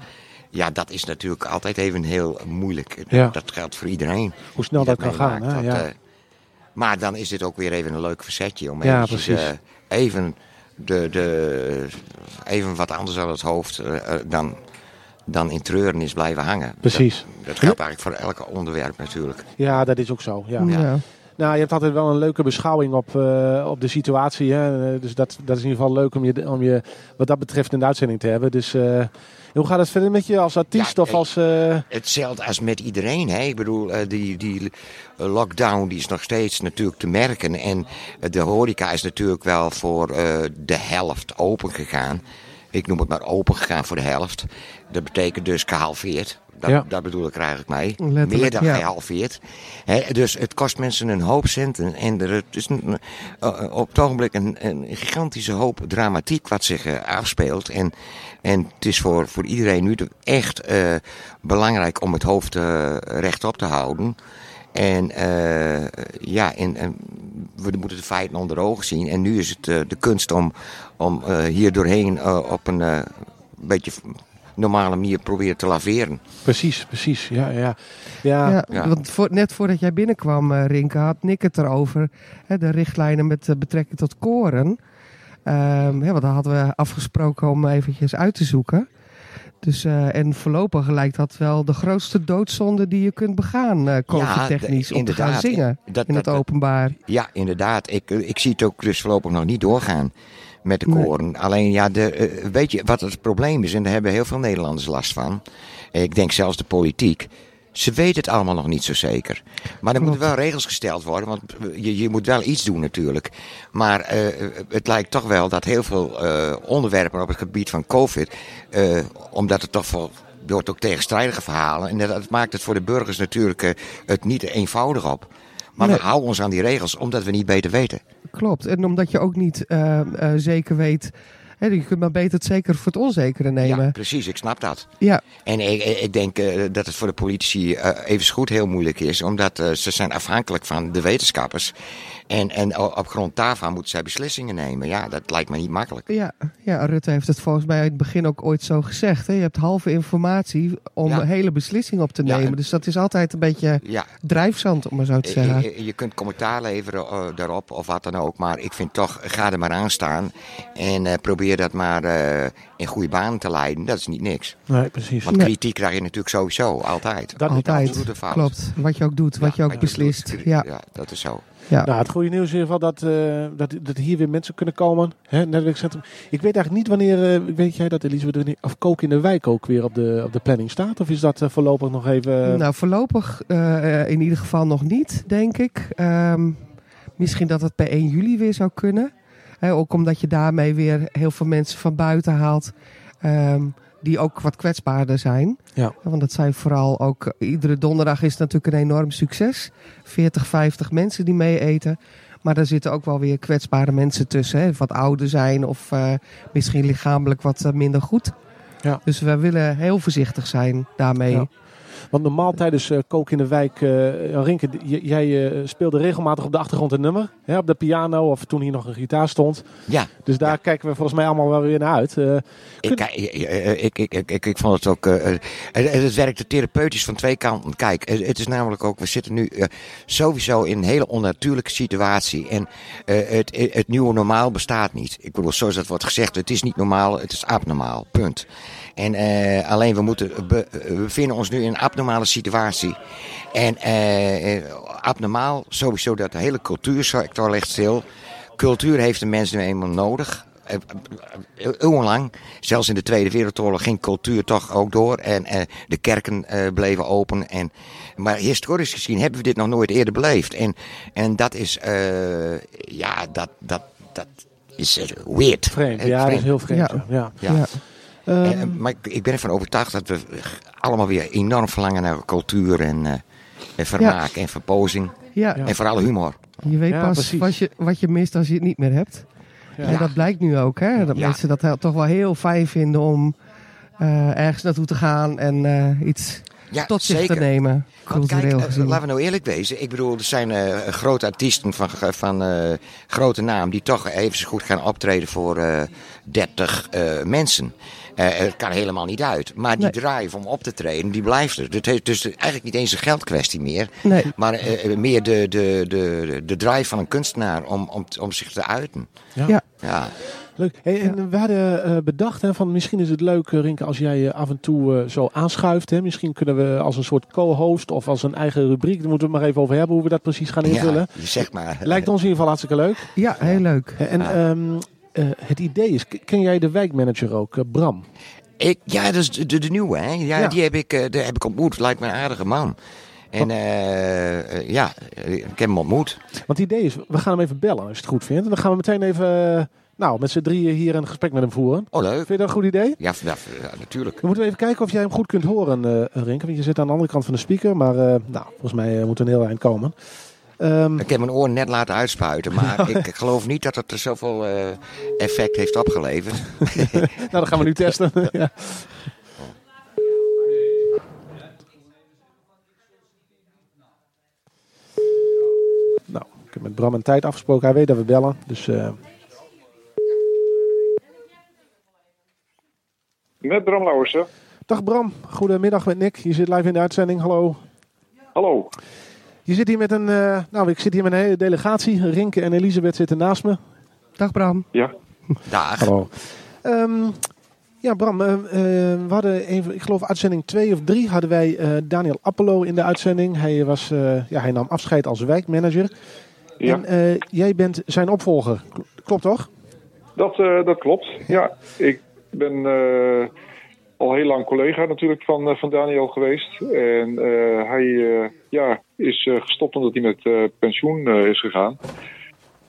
Ja, dat is natuurlijk altijd even heel moeilijk. Ja. Dat geldt voor iedereen. Hoe snel dat kan gaan. Hè? Dat, Ja. Maar dan is dit ook weer even een leuk verzetje om Ja, eventjes, precies. eh, even, de, de, even wat anders aan het hoofd eh, eh, dan, dan in treuren is blijven hangen. Precies. Dat, dat geldt eigenlijk voor elk onderwerp natuurlijk. Ja, dat is ook zo. Ja. Ja. Nou, je hebt altijd wel een leuke beschouwing op, eh, op de situatie. Hè? Eh, Dus dat, dat is in ieder geval leuk om je, om je wat dat betreft in de uitzending te hebben. Dus eh, hoe gaat het verder met je als artiest Ja, of als... eh, Hetzelfde als met iedereen. Hè? Ik bedoel, die, die lockdown die is nog steeds natuurlijk te merken. En de horeca is natuurlijk wel voor de helft open gegaan. Ik noem het maar open gegaan voor de helft. Dat betekent dus gehalveerd. Dat, Ja. dat bedoel ik er eigenlijk mee. Letterlijk, Meer dan ja. gehalveerd. Dus het kost mensen een hoop centen. En er is een, eh, op het ogenblik een, een gigantische hoop dramatiek wat zich eh, afspeelt. En, en het is voor, voor iedereen nu echt eh, belangrijk om het hoofd rechtop te houden. En ja, en, en we moeten de feiten onder ogen zien. En nu is het de kunst om, om hier doorheen op een beetje normale manier proberen te laveren. precies, precies. Ja, ja. ja. Ja, Ja. Want voor, net voordat jij binnenkwam, eh, Rinke, had Nick het erover. Hè, de richtlijnen met eh, betrekking tot koren. Ehm ja, want daar hadden we afgesproken om eventjes uit te zoeken. Dus, eh, en voorlopig lijkt dat wel de grootste doodzonde die je kunt begaan, eh COVID-technisch, de- om te gaan zingen Dat- in het dat- openbaar. Ja, inderdaad. Ik, ik zie het ook dus voorlopig nog niet doorgaan met de Nee. koren. Alleen ja, de, eh, weet je wat het probleem is? En daar hebben heel veel Nederlanders last van. Ik denk zelfs de politiek. Ze weten het allemaal nog niet zo zeker. Maar er moeten wel regels gesteld worden, want je, je moet wel iets doen natuurlijk. Maar eh, het lijkt toch wel dat heel veel eh, onderwerpen op het gebied van COVID, eh, omdat het toch voor er wordt ook tegenstrijdige verhalen. En dat, dat maakt het voor de burgers natuurlijk eh, het niet eenvoudig op. Maar Nee. we houden ons aan die regels omdat we niet beter weten. Klopt. En omdat je ook niet eh, eh, zeker weet. Hè, je kunt maar beter het zeker voor het onzekere Ja, nemen. precies, ik snap dat. Ja, En ik, ik denk eh, dat het voor de politici even goed heel moeilijk is, omdat ze zijn afhankelijk van de wetenschappers. En, en op grond daarvan moeten zij beslissingen nemen. Ja, dat lijkt me niet makkelijk. ja, ja, Rutte heeft het volgens mij in het begin ook ooit zo gezegd. Hè? Je hebt halve informatie om Ja. een hele beslissing op te Ja, nemen. en- Dus dat is altijd een beetje Ja, drijfzand, om maar zo te zeggen. je, je- kunt commentaar leveren eh, daarop of wat dan ook. Maar ik vind toch, ga er maar aan staan. En eh, probeer dat maar eh, in goede banen te leiden. Dat is niet niks. Nee, precies. Want Nee. kritiek krijg je natuurlijk sowieso, altijd. Dat- Altijd. Fout. Klopt. Wat je ook doet, wat Ja, je ook beslist. doet. Ja, ja, dat is zo. Ja. Nou, het goede nieuws is in ieder geval dat, eh, dat, dat hier weer mensen kunnen komen. Hè, netwerkcentrum. Ik weet eigenlijk niet wanneer, eh, weet jij dat Elisabeth, of Kook in de Wijk ook weer op de, op de planning staat? Of is dat eh, voorlopig nog even... Nou, voorlopig in ieder geval nog niet, denk ik. Ehm, misschien dat het bij 1 juli weer zou kunnen. Hè, ook omdat je daarmee weer heel veel mensen van buiten haalt. ehm, die ook wat kwetsbaarder zijn. Ja. Want dat zijn vooral ook... Iedere donderdag is natuurlijk een enorm succes. 40, 50 mensen die mee eten. Maar daar zitten ook wel weer kwetsbare mensen tussen. Hè, wat ouder zijn of eh, misschien lichamelijk wat eh, minder goed. Ja. Dus we willen heel voorzichtig zijn daarmee. Ja. Want normaal tijdens eh Kook in de Wijk, eh Rinke, jij eh, speelde regelmatig op de achtergrond een nummer. Hè, op de piano of toen hier nog een gitaar stond. Ja, Dus daar kijken we volgens mij allemaal wel weer naar uit. Ik, ik, ik, ik, ik, vond het ook. het, het werkte therapeutisch van twee kanten. Kijk, het, het is namelijk ook. We zitten nu sowieso in een hele onnatuurlijke situatie. En het, het nieuwe normaal bestaat niet. Ik bedoel, zoals dat wordt gezegd, het is niet normaal, het is abnormaal. Punt. En eh, alleen we moeten. we bevinden ons nu in een abnormale situatie. En eh, eh, abnormaal, sowieso dat de hele cultuursector ligt stil. cultuur heeft de mensen nu eenmaal nodig. Eeuwenlang, zelfs in de Tweede Wereldoorlog, ging cultuur toch ook door. En eh, de kerken eh, bleven open. En, maar historisch gezien hebben we dit nog nooit eerder beleefd. En, en dat is, eh, ja, dat, dat, dat is weird. Vreemd. Ja, dat is heel vreemd. Ja. Ja. Ja. Ja. Ehm, Eh, maar ik, ik ben ervan overtuigd dat we allemaal weer enorm verlangen naar cultuur en, eh, en vermaak en verpozing. Ja, En vooral humor. je weet Ja, pas wat je, wat je mist als je het niet meer hebt. Ja. En dat blijkt nu ook, hè? Dat Ja. mensen dat toch wel heel fijn vinden om eh, ergens naartoe te gaan en eh, iets Ja, tot zich zeker. te nemen. Want kijk, Cultureel gezien. laten we nou eerlijk wezen. Ik bedoel, er zijn eh, grote artiesten van, van eh, grote naam die toch even zo goed gaan optreden voor eh 30 eh, mensen. Eh, het kan helemaal niet uit. Maar die Nee. drive om op te treden, die blijft er. Het heeft dus eigenlijk niet eens een geldkwestie meer. Nee. Maar eh, eh, meer de, de, de, de drive van een kunstenaar om, om, om zich te uiten. Ja. Ja. Leuk. Hey, en we hadden eh, bedacht hè, van misschien is het leuk, Rinke, als jij af en toe eh, zo aanschuift. Hè. Misschien kunnen we als een soort co-host of als een eigen rubriek, daar moeten we het maar even over hebben hoe we dat precies gaan invullen. ja, zeg maar. Lijkt ons in ieder geval hartstikke leuk. ja, heel leuk. En ehm, eh, het idee is, ken jij de wijkmanager ook, eh, Bram? Ik, ja, dat is de, de, de nieuwe, hè? Ja, Ja. die heb ik, eh, die heb ik ontmoet. Lijkt me een aardige man. En ja, ik heb hem ontmoet. Want het idee is, we gaan hem even bellen als je het goed vindt. En dan gaan we meteen even, nou, met z'n drieën hier een gesprek met hem voeren. Oh, leuk. Vind je dat een goed idee? Ja, ja, ja, natuurlijk. Dan moeten we even kijken of jij hem goed kunt horen, eh Rinke. Want je zit aan de andere kant van de speaker. Maar nou, volgens mij moet er een heel eind komen. Ehm, Ik heb mijn oor net laten uitspuiten, maar ik geloof niet dat het er zoveel eh, effect heeft opgeleverd. nou, dat gaan we nu testen. ja. Nou, ik heb met Bram een tijd afgesproken. Hij weet dat we bellen. Dus eh, Met Bram Lauwersen. dag Bram, goedemiddag met Nick. Je zit live in de uitzending. Hallo. Hallo. Je zit hier met een, eh, nou, ik zit hier met een hele delegatie. Rinke en Elisabeth zitten naast me. Dag Bram. Ja. Dag. Hallo. Ehm, ja, Bram, eh, eh, we hadden even, ik geloof uitzending 2 of 3 hadden wij eh, Daniel Appelo in de uitzending. Hij, was, eh, ja, hij nam afscheid als wijkmanager. Ja. En eh, jij bent zijn opvolger. Klopt toch? Dat, eh, dat klopt. Ja, ik ben eh, al heel lang collega natuurlijk van, eh, van Daniel geweest. En eh, hij eh, ja, is gestopt omdat hij met eh, pensioen eh, is gegaan.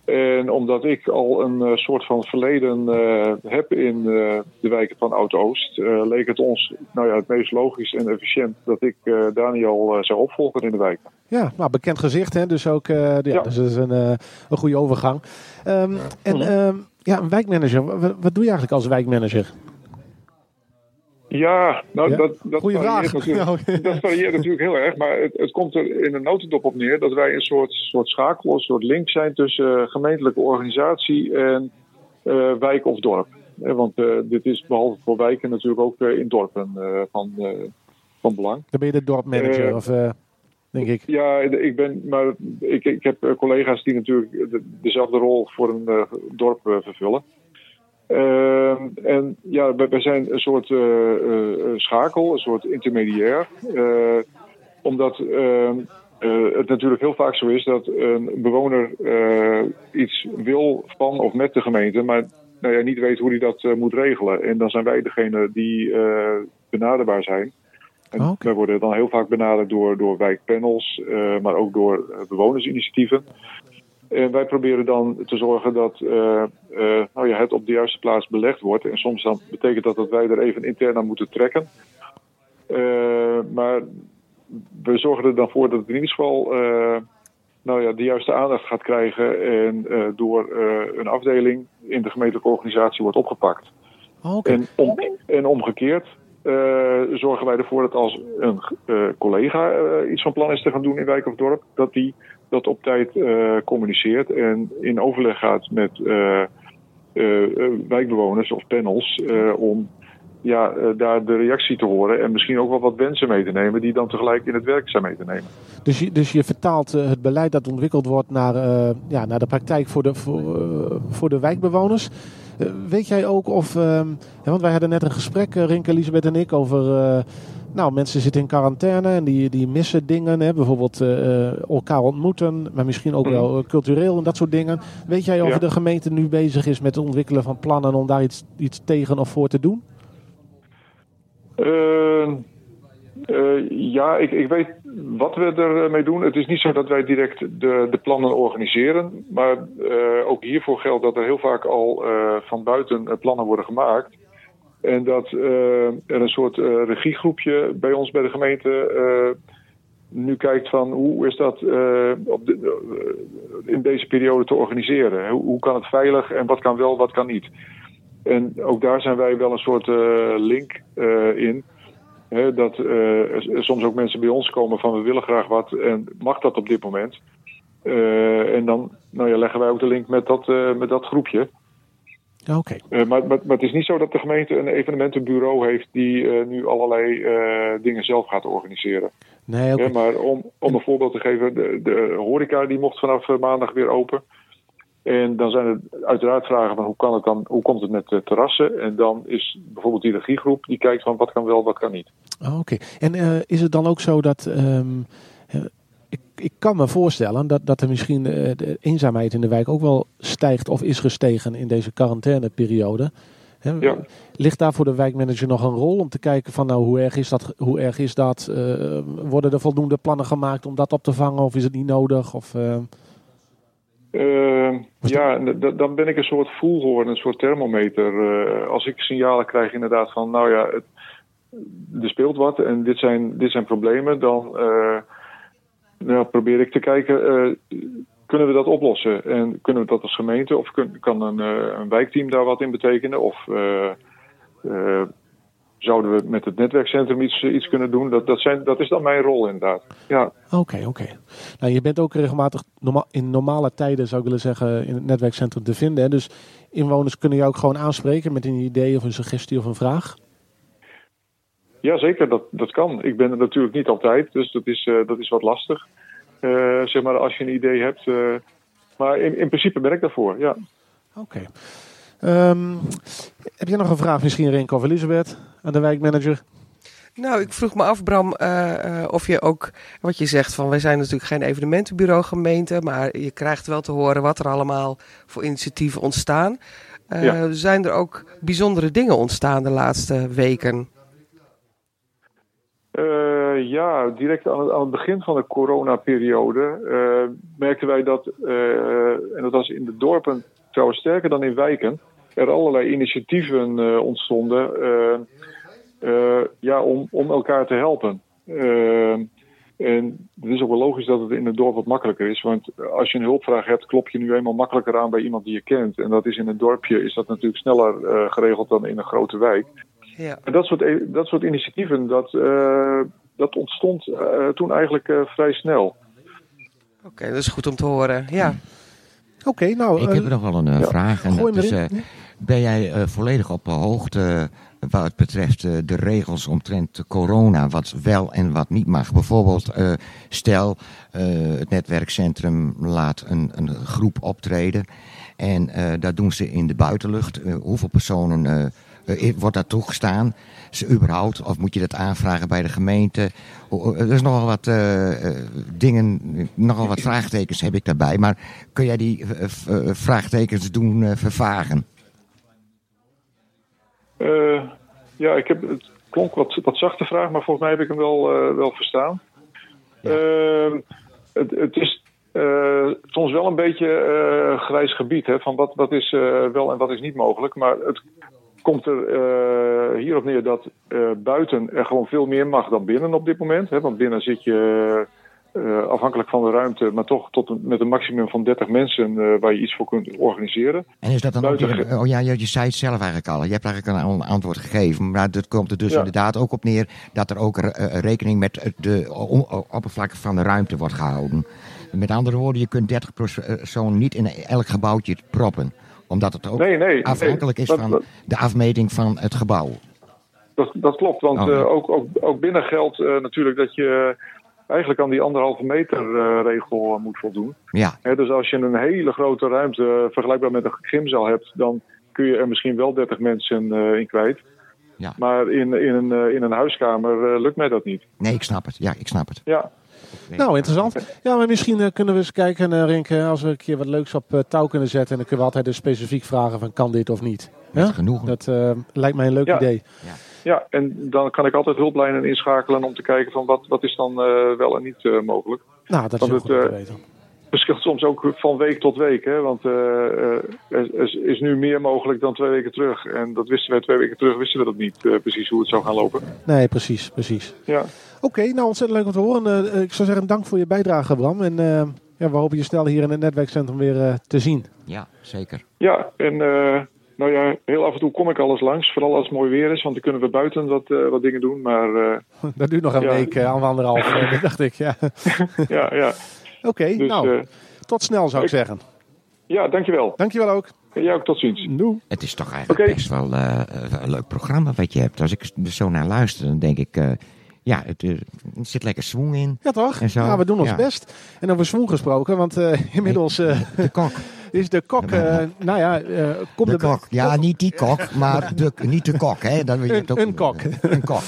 En omdat ik al een eh, soort van verleden eh, heb in eh, de wijken van Oud-Oost, leek het ons nou ja, het meest logisch en efficiënt dat ik eh, Daniel eh, zou opvolgen in de wijk. Ja, nou, bekend gezicht, hè? dus ook eh, ja, Ja. Dus dat is een, eh, een goede overgang. Ehm, en ehm, ja, een wijkmanager. Wat, wat doe je eigenlijk als wijkmanager? Ja, nou Ja? dat, dat, Goeie varieert vraag. natuurlijk, Nou, dat varieert natuurlijk heel erg. Maar het, het komt er in een notendop op neer dat wij een soort, soort schakel, een soort link zijn tussen eh, gemeentelijke organisatie en eh, wijk of dorp. Eh, want dit is behalve voor wijken natuurlijk ook in dorpen van, van belang. Dan ben je de dorpmanager, of denk ik. Ja, ik ben, maar ik, ik heb collega's die natuurlijk de- dezelfde rol voor een dorp vervullen. Ehm, en ja, wij, zijn een soort eh, eh, schakel, een soort intermediair. Eh, omdat ehm, eh, het natuurlijk heel vaak zo is dat een bewoner iets wil van of met de gemeente, maar nou ja, niet weet hoe hij dat moet regelen. En dan zijn wij degene die benaderbaar zijn. En oké. wij worden dan heel vaak benaderd door, door wijkpanels, maar ook door bewonersinitiatieven. En wij proberen dan te zorgen dat eh, eh, nou ja, het op de juiste plaats belegd wordt. En soms dan betekent dat dat wij er even intern aan moeten trekken. Eh, maar we zorgen er dan voor dat het in ieder geval eh, nou ja, de juiste aandacht gaat krijgen. En eh, door eh, een afdeling in de gemeentelijke organisatie wordt opgepakt. Oh. En, om, en omgekeerd eh, zorgen wij ervoor dat als een eh, collega eh, iets van plan is te gaan doen in wijk of dorp, dat die dat op tijd eh, communiceert en in overleg gaat met eh, eh, eh, wijkbewoners of panels eh, om ja, eh, daar de reactie te horen en misschien ook wel wat wensen mee te nemen die dan tegelijk in het werk zijn mee te nemen. Dus, je, dus je vertaalt eh, het beleid dat ontwikkeld wordt naar, eh, ja, naar de praktijk voor de, voor, eh, voor de wijkbewoners. Eh, weet jij ook of, ehm, ja, want wij hadden net een gesprek, eh, Rinke, Elisabeth en ik, over eh, nou, mensen zitten in quarantaine en die, die missen dingen. Hè? Bijvoorbeeld elkaar ontmoeten, maar misschien ook wel eh, cultureel en dat soort dingen. Weet jij of Ja. de gemeente nu bezig is met het ontwikkelen van plannen om daar iets, iets tegen of voor te doen? Eh, eh, ja, ik, ik weet wat we ermee doen. Het is niet zo dat wij direct de, de plannen organiseren. Maar eh, ook hiervoor geldt dat er heel vaak al eh, van buiten eh, plannen worden gemaakt. En dat er een soort regiegroepje bij ons bij de gemeente nu kijkt van hoe is dat op de, in deze periode te organiseren. Hoe, hoe kan het veilig en wat kan wel, wat kan niet. En ook daar zijn wij wel een soort link in. Dat er soms ook mensen bij ons komen van we willen graag wat en mag dat op dit moment? Eh, en dan nou ja, leggen wij ook de link met dat, eh, met dat groepje. Oké. Maar, maar, maar het is niet zo dat de gemeente een evenementenbureau heeft die nu allerlei dingen zelf gaat organiseren. Nee. Hè, maar om, om een voorbeeld te geven, de, de horeca die mocht vanaf maandag weer open. En dan zijn er uiteraard vragen van hoe kan het dan, hoe komt het met de terrassen? En dan is bijvoorbeeld die regiegroep die kijkt van wat kan wel, wat kan niet. Oh, Oké. En eh, is het dan ook zo dat. ehm, eh, ik, ik kan me voorstellen dat, dat er misschien eh, de eenzaamheid in de wijk ook wel stijgt of is gestegen in deze quarantaineperiode. Hè, Ja. Ligt daar voor de wijkmanager nog een rol om te kijken van nou hoe erg is dat? Hoe erg is dat? Eh, worden er voldoende plannen gemaakt om dat op te vangen of is het niet nodig? Of, eh, Eh, ja, dan ben ik een soort voelhoorn, een soort thermometer. Eh, als ik signalen krijg inderdaad van, nou ja, het, er speelt wat en dit zijn, dit zijn problemen, dan eh, nou, probeer ik te kijken, eh, kunnen we dat oplossen? En kunnen we dat als gemeente of kun- kan een, een wijkteam daar wat in betekenen? Of zouden we met het netwerkcentrum iets, iets kunnen doen? Dat, dat, zijn, dat is dan mijn rol inderdaad. Ja. Oké, oké. Nou, je bent ook regelmatig norma- in normale tijden, zou ik willen zeggen, in het netwerkcentrum te vinden. Hè? Dus inwoners kunnen jou ook gewoon aanspreken met een idee of een suggestie of een vraag. Ja, zeker, dat, dat kan. Ik ben er natuurlijk niet altijd, dus dat is, eh, dat is wat lastig. Eh, zeg maar, als je een idee hebt. eh, maar in, in principe ben ik daarvoor, ja. Oké. Ehm, heb jij nog een vraag misschien, Renko of Elisabeth, aan de wijkmanager? Nou, ik vroeg me af, Bram, eh, eh, of je ook, wat je zegt, van wij zijn natuurlijk geen evenementenbureau gemeente, maar je krijgt wel te horen wat er allemaal voor initiatieven ontstaan. Eh, Ja. Zijn er ook bijzondere dingen ontstaan de laatste weken? Eh, ja, direct aan het, aan het begin van de coronaperiode eh, merkten wij dat, eh, en dat was in de dorpen trouwens sterker dan in wijken, er allerlei initiatieven eh, ontstonden ja, om, om elkaar te helpen. Eh, en het is ook wel logisch dat het in het dorp wat makkelijker is. Want als je een hulpvraag hebt, klop je nu eenmaal makkelijker aan bij iemand die je kent. En dat is in een dorpje is dat natuurlijk sneller eh, geregeld dan in een grote wijk. Ja. En dat soort, e- dat soort initiatieven, dat, eh, dat ontstond eh, toen eigenlijk eh, vrij snel. Oké, dat is goed om te horen. Ja. Oké, nou... Ik eh, heb nog wel een eh, ja. vraag. En gooi dat is, eh, ben jij eh, volledig op de hoogte wat het betreft eh, de regels omtrent corona, wat wel en wat niet mag? Bijvoorbeeld, eh, stel, eh, het netwerkcentrum laat een, een groep optreden en eh, dat doen ze in de buitenlucht. Eh, hoeveel personen eh, eh, wordt dat toegestaan? Ze überhaupt? Of moet je dat aanvragen bij de gemeente? Er is nogal wat eh, eh, dingen, nogal wat vraagtekens heb ik daarbij. Maar kun jij die eh, eh, vraagtekens doen eh, vervagen? Eh, ja, ik heb, het klonk wat, wat zachte vraag, maar volgens mij heb ik hem wel, eh, wel verstaan. Eh, het, het is eh, soms wel een beetje eh, grijs gebied, hè, van wat, wat is eh, wel en wat is niet mogelijk. Maar het komt er eh, hierop neer dat eh, buiten er gewoon veel meer mag dan binnen op dit moment. Hè, want binnen zit je eh, afhankelijk van de ruimte, maar toch tot een, met een maximum van 30 mensen eh, waar je iets voor kunt organiseren. En is dat dan ook... Buiten- Oh ja, je, je zei het zelf eigenlijk al. Je hebt eigenlijk al een antwoord gegeven. Maar dat komt er dus Ja. inderdaad ook op neer dat er ook eh, rekening met de oppervlakte van de ruimte wordt gehouden. Met andere woorden, je kunt 30 personen niet in elk gebouwtje proppen. Omdat het ook Nee, nee. afhankelijk nee, is dat- van dat- de afmeting van het gebouw. Dat, dat klopt, want Oh. ook, ook, ook binnen geldt natuurlijk dat je eigenlijk aan die anderhalve meter eh, regel eh, moet voldoen. Ja, Hè, dus als je een hele grote ruimte eh, vergelijkbaar met een gymzaal hebt, dan kun je er misschien wel 30 mensen eh, in kwijt. Ja. Maar in, in, een, eh, in een huiskamer lukt mij dat niet. Nee, ik snap het. Ja, ik snap het. Ja. Nou, interessant. Ja, maar misschien kunnen we eens kijken, Rinke, als we een keer wat leuks op touw kunnen zetten. En dan kunnen we altijd dus specifiek vragen van kan dit of niet. Ja? genoegen. Dat eh, lijkt mij een leuk Ja. idee. ja, en dan kan ik altijd hulplijnen inschakelen om te kijken van wat, wat is dan eh, wel en niet eh, mogelijk. Nou, dat is Want heel het, goed eh, weten. verschilt soms ook van week tot week. Hè? Want eh, eh, er, er is nu meer mogelijk dan twee weken terug. En dat wisten wij twee weken terug, wisten we dat niet eh, precies hoe het zou gaan lopen. Nee, precies, precies. Ja, Oké, nou ontzettend leuk om te horen. Eh, ik zou zeggen dank voor je bijdrage, Bram. En eh, ja, we hopen je snel hier in het netwerkcentrum weer eh, te zien. Ja, zeker. ja en eh, nou ja, heel af en toe kom ik alles langs. Vooral als het mooi weer is, want dan kunnen we buiten wat, eh, wat dingen doen. Maar eh, Dat duurt nog een Ja. week, anderhalf, eh, dat dacht ik. Ja. ja, ja. Oké, Dus nou, tot snel zou ik ik- zeggen. ja, dankjewel. Dankjewel ook. En jij ook tot ziens. Doei. Het is toch eigenlijk best wel eh, een leuk programma wat je hebt. Als ik er zo naar luister, dan denk ik... eh, ja, het, er zit lekker swing in. Ja, toch? En zo, Ja, we doen ons ja. best. En over zwoen gesproken, want eh, inmiddels eh, De kok. Is de kok, eh, nou ja, eh komt De kok. Ja, niet die kok, maar de, niet de kok. Hè? Dat weet je Een- het ook een kok. Een kok.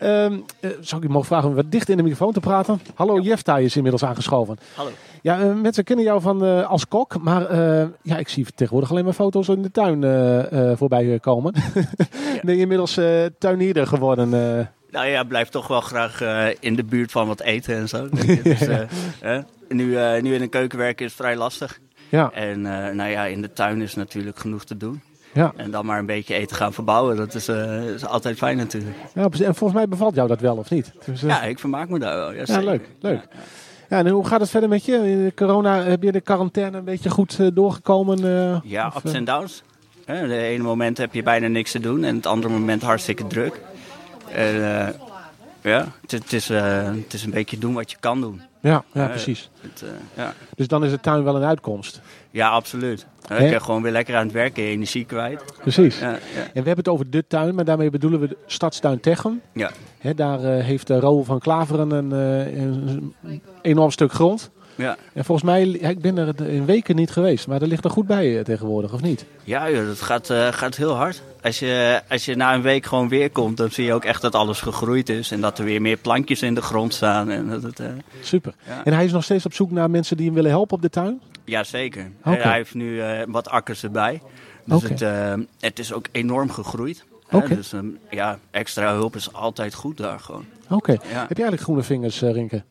Ehm, eh, zou ik u mogen vragen om wat dichter in de microfoon te praten? Hallo, Jefta is inmiddels aangeschoven. Hallo. Ja, mensen kennen jou van eh, als kok, maar eh, ja, ik zie tegenwoordig alleen maar foto's in de tuin eh, eh, voorbij komen. Ben je inmiddels eh tuinier geworden? eh? Nou ja, blijf toch wel graag eh, in de buurt van wat eten en zo. dus, eh, hè? nu, eh, nu in een keuken werken is vrij lastig. Ja, En eh, nou ja, in de tuin is natuurlijk genoeg te doen. ja. En dan maar een beetje eten gaan verbouwen, dat is, eh, is altijd fijn natuurlijk. ja, en volgens mij bevalt jou dat wel, of niet? Dus, eh, Ja, ik vermaak me daar wel. Ja, leuk, leuk. Ja, en hoe gaat het verder met je? De corona, heb je de quarantaine een beetje goed doorgekomen? Ja, of, ups en downs. Hè, De ene moment heb je bijna niks te doen en het andere moment hartstikke druk. En, ja, het, het is, eh, het is een beetje doen wat je kan doen. Ja, ja, Eh, precies. Het, eh, ja. Dus dan is de tuin wel een uitkomst. ja, absoluut. Ik ben gewoon weer lekker aan het werken, energie kwijt. Precies. Ja, ja. En we hebben het over de tuin, maar daarmee bedoelen we de Stadstuin Techem. ja. Hè, daar eh, heeft uh, Roel van Klaveren een, eh, een enorm stuk grond. Ja. En volgens mij, ik ben er in weken niet geweest, maar dat ligt er goed bij eh, tegenwoordig, of niet? Ja, joh, dat gaat, eh, gaat heel hard. Als je, als je na een week gewoon weer komt, dan zie je ook echt dat alles gegroeid is. En dat er weer meer plankjes in de grond staan. En dat het, eh, Super. Ja. En hij is nog steeds op zoek naar mensen die hem willen helpen op de tuin? ja, zeker. Oké. Hij heeft nu wat akkers erbij. Dus het, het is ook enorm gegroeid. Dus ehm, ja, extra hulp is altijd goed daar gewoon. Oké. Ja. Heb je eigenlijk groene vingers, Rinke?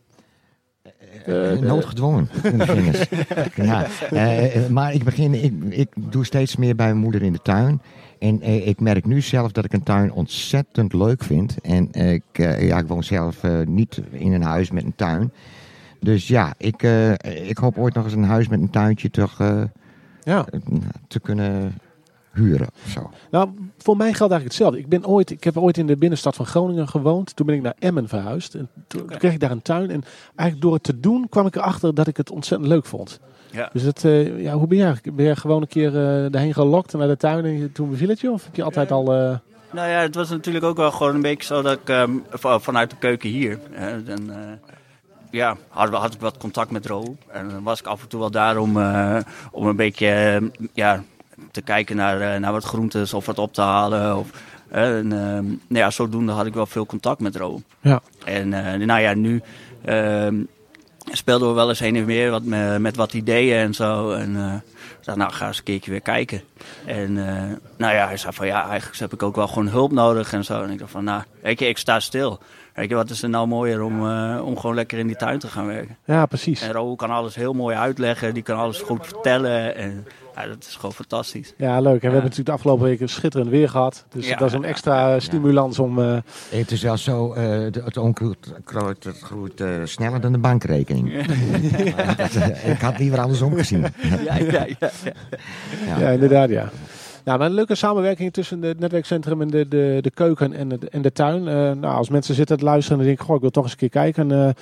Eh, noodgedwongen. ja. eh, eh, maar ik begin, ik, ik doe steeds meer bij mijn moeder in de tuin. En eh, ik merk nu zelf dat ik een tuin ontzettend leuk vind. En ik, ja, ik woon zelf niet in een huis met een tuin. Dus ja, ik, eh, ik hoop ooit nog eens een huis met een tuintje toch, eh, Ja. te kunnen huren. Of zo. Nou, voor mij geldt eigenlijk hetzelfde. Ik, ben ooit, ik heb ooit in de binnenstad van Groningen gewoond. Toen ben ik naar Emmen verhuisd. En toen toen kreeg ik daar een tuin. En eigenlijk door het te doen kwam ik erachter dat ik het ontzettend leuk vond. Ja. Dus het, eh, ja, hoe ben jij? Ben je gewoon een keer eh daarheen gelokt naar de tuin en toen beviel het je? Of heb je altijd al... eh, Nou ja, het was natuurlijk ook wel gewoon een beetje zo dat ik ehm, van- vanuit de keuken hier. Hè, dan, eh, ja, had, had ik wat contact met Ro. En dan was ik af en toe wel daar om, eh, om een beetje eh, ja, te kijken naar, eh, naar wat groentes of wat op te halen. Of, eh, en, ehm, nou ja, zodoende had ik wel veel contact met Ro. Ja. En eh, nou ja, nu ehm, speelden we wel eens heen en weer wat me- met wat ideeën en zo. En eh, ik dacht, nou ga eens een keertje weer kijken. En eh, nou ja, hij zei van ja, eigenlijk heb ik ook wel gewoon hulp nodig en zo. En ik dacht van nou, weet je, ik sta stil. Weet je, wat is er nou mooier om, eh, om gewoon lekker in die tuin te gaan werken. ja, precies. En Raoul kan alles heel mooi uitleggen, die kan alles goed vertellen. En ja, dat is gewoon fantastisch. Ja, leuk. En we hebben natuurlijk de afgelopen weken schitterend weer gehad. Dus Ja. dat is een extra stimulans om... eh, Het is wel zo, eh, de- het onkruid groeit, sneller dan de bankrekening. Dat, ik had liever andersom gezien. Ja, ja, ja. Ja. Ja, inderdaad, ja. Nou, maar een leuke samenwerking tussen het netwerkcentrum en de, de, de keuken en de, en de tuin. Eh, nou, als mensen zitten te luisteren en denken, goh, ik wil toch eens een keer kijken.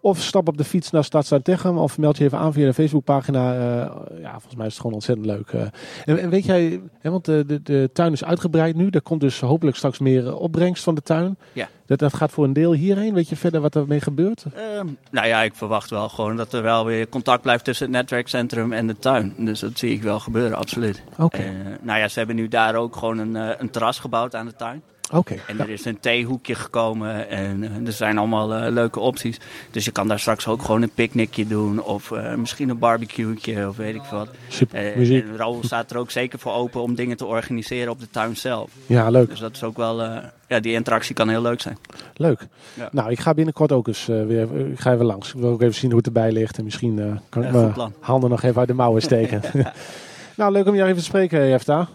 Of stap op de fiets naar Stadstuin Techem. Of meld je even aan via de Facebookpagina. eh, ja, volgens mij is het gewoon ontzettend leuk. eh. en, en weet jij, hè, want de, de, de tuin is uitgebreid nu. Er komt dus hopelijk straks meer opbrengst van de tuin. Ja. Dat, dat gaat voor een deel hierheen. Weet je verder wat ermee gebeurt? Ehm, nou ja, ik verwacht wel gewoon dat er wel weer contact blijft tussen het netwerkcentrum en de tuin. Dus dat zie ik wel gebeuren, absoluut. Oké. Eh, nou ja, ze hebben nu daar ook gewoon een, een terras gebouwd aan de tuin. Oké. En ja. er is een theehoekje gekomen en er zijn allemaal eh, leuke opties. Dus je kan daar straks ook gewoon een picknickje doen of eh, misschien een barbecue'tje of weet ik wat. Super. Eh, Muziek. en Raoul staat er ook zeker voor open om dingen te organiseren op de tuin zelf. Ja, leuk. Dus dat is ook wel, ja, die interactie kan heel leuk zijn. Leuk. Ja. Nou, ik ga binnenkort ook eens weer. Ik ga even langs. Ik wil ook even zien hoe het erbij ligt. En misschien kan ik mijn plan. handen nog even uit de mouwen steken. nou, leuk om jou even te spreken, Jefta.